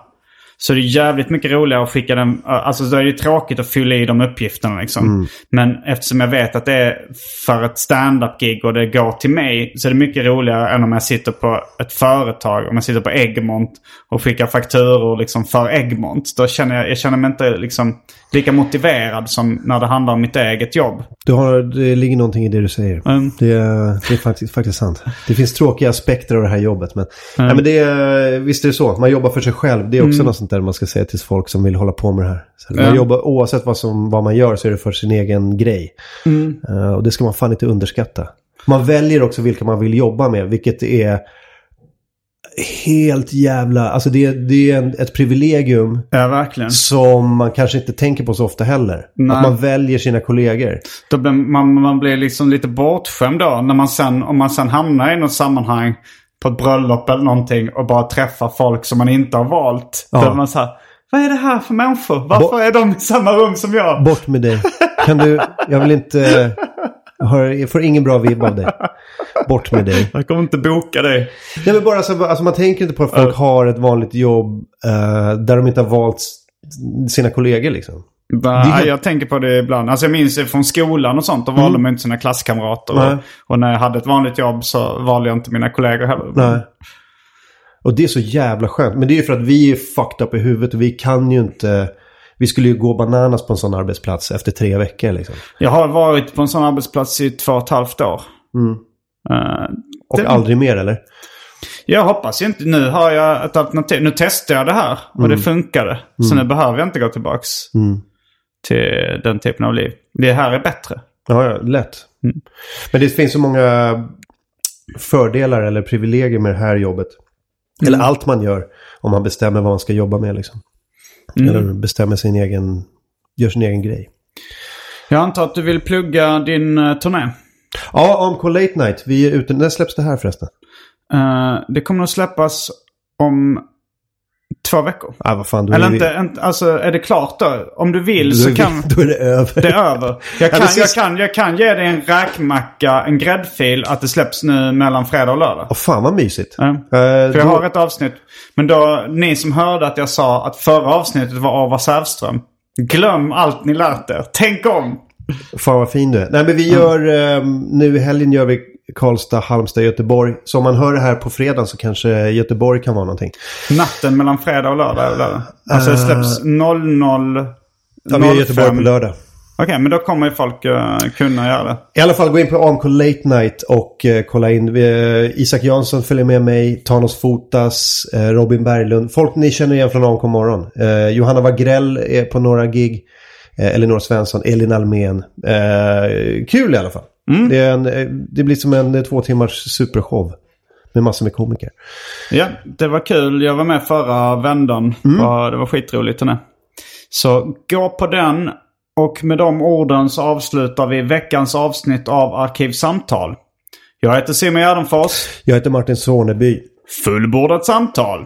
Så det är jävligt mycket roligare att skicka den. Alltså då är det tråkigt att fylla i de uppgifterna liksom. Mm. Men eftersom jag vet att det är för ett stand-up-gig och det går till mig. Så är det mycket roligare än om jag sitter på ett företag. Om jag sitter på Egmont och skickar fakturor liksom för Egmont. Då känner jag, jag känner mig inte liksom lika motiverad som när det handlar om mitt eget jobb. Du har, det ligger någonting i det du säger. Mm. Det, är- det är faktiskt, faktiskt sant. Det finns tråkiga aspekter av det här jobbet. Men, ja, men det är, visst är det så. Man jobbar för sig själv. Det är också något sånt där man ska säga till folk som vill hålla på med det här. Så man Ja. jobbar, oavsett vad, som, vad man gör så är det för sin egen grej. Eh, och det ska man fan inte underskatta. Man väljer också vilka man vill jobba med. Vilket är helt jävla... Alltså det, det är en, ett privilegium Ja, verkligen. som man kanske inte tänker på så ofta heller. Nej. Att man väljer sina kollegor. Då blir man, man blir liksom lite bortskämd då. När man sen, om man sen hamnar i något sammanhang på ett bröllop eller någonting och bara träffar folk som man inte har valt. Ja. Då man så här, vad är det här för människor? Varför Bo- är de i samma rum som jag? Bort med dig. Kan du... Jag vill inte... Jag, har, jag får ingen bra vibb av dig. Bort med dig. Jag kommer inte boka dig. Nej, men bara så, alltså man tänker inte på att folk har ett vanligt jobb eh, där de inte har valt sina kollegor liksom. Är- Jag tänker på det ibland. Alltså jag minns från skolan och sånt. Då valde man inte sina klasskamrater. Nej. Och, och när jag hade ett vanligt jobb så valde jag inte mina kollegor heller. Nej. Och det är så jävla skönt. Men det är ju för att vi är fucked up i huvudet och vi kan ju inte... Vi skulle ju gå bananas på en sån arbetsplats efter tre veckor liksom. Jag har varit på en sån arbetsplats i två och ett halvt år. Eh, Och Det- aldrig mer eller? jag hoppas inte. Nu har jag ett alternativ. Nu testar jag det här och det funkade. Så nu behöver jag inte gå tillbaks till den typen av liv. Det här är bättre. Ja, ja, lätt. Men det finns så många fördelar eller privilegier med det här jobbet. Eller allt man gör om man bestämmer vad man ska jobba med liksom. Eller bestämmer sin egen, gör sin egen grej. Jag antar att du vill plugga din uh, turné. Ja, AMK Late Night. Vi är ute. När släpps det här förresten? Eh, det kommer att släppas om två veckor. Ah, vad fan, Eller inte, inte, alltså är det klart då? Om du vill så kan... då är det över. Det är över. Jag Ja, kan, jag, kan, jag kan ge dig en räkmacka, en gräddfil, att det släpps nu mellan fredag och lördag. Åh, fan vad mysigt. Ja. Eh, För jag då- har ett avsnitt. Men då, ni som hörde att jag sa att förra avsnittet var Ava Sävström. Glöm allt ni lärt er. Tänk om! Fan vad fin du är. Nej men vi gör, eh, nu i helgen gör vi Karlstad, Halmstad, Göteborg. Så om man hör det här på fredag så kanske Göteborg kan vara någonting. Natten mellan fredag och lördag. är det? Alltså det släpps 00... Ja, vi har Göteborg 05. på lördag. Okej, men då kommer ju folk eh, kunna göra det. I alla fall gå in på AMK Late Night och eh, kolla in. Eh, Isak Jansson följer med mig, Thanos Fotas, eh, Robin Berglund. Folk ni känner igen från AMK Morgon. Eh, Johanna Wagrell är på några gig. Eh, Elinor Svensson, Elin Almen. Eh, kul i alla fall. Det, är en, eh, det blir som en eh, två timmars supershow. Med massor med komiker. Ja, det var kul. Jag var med förra vändan. Ja, Det var skitroligt turné. Så gå på den. Och med de orden så avslutar vi veckans avsnitt av Arkivsamtal. Jag heter Simon Gärdenfors. Jag heter Martin Soneby. Fullbordat samtal.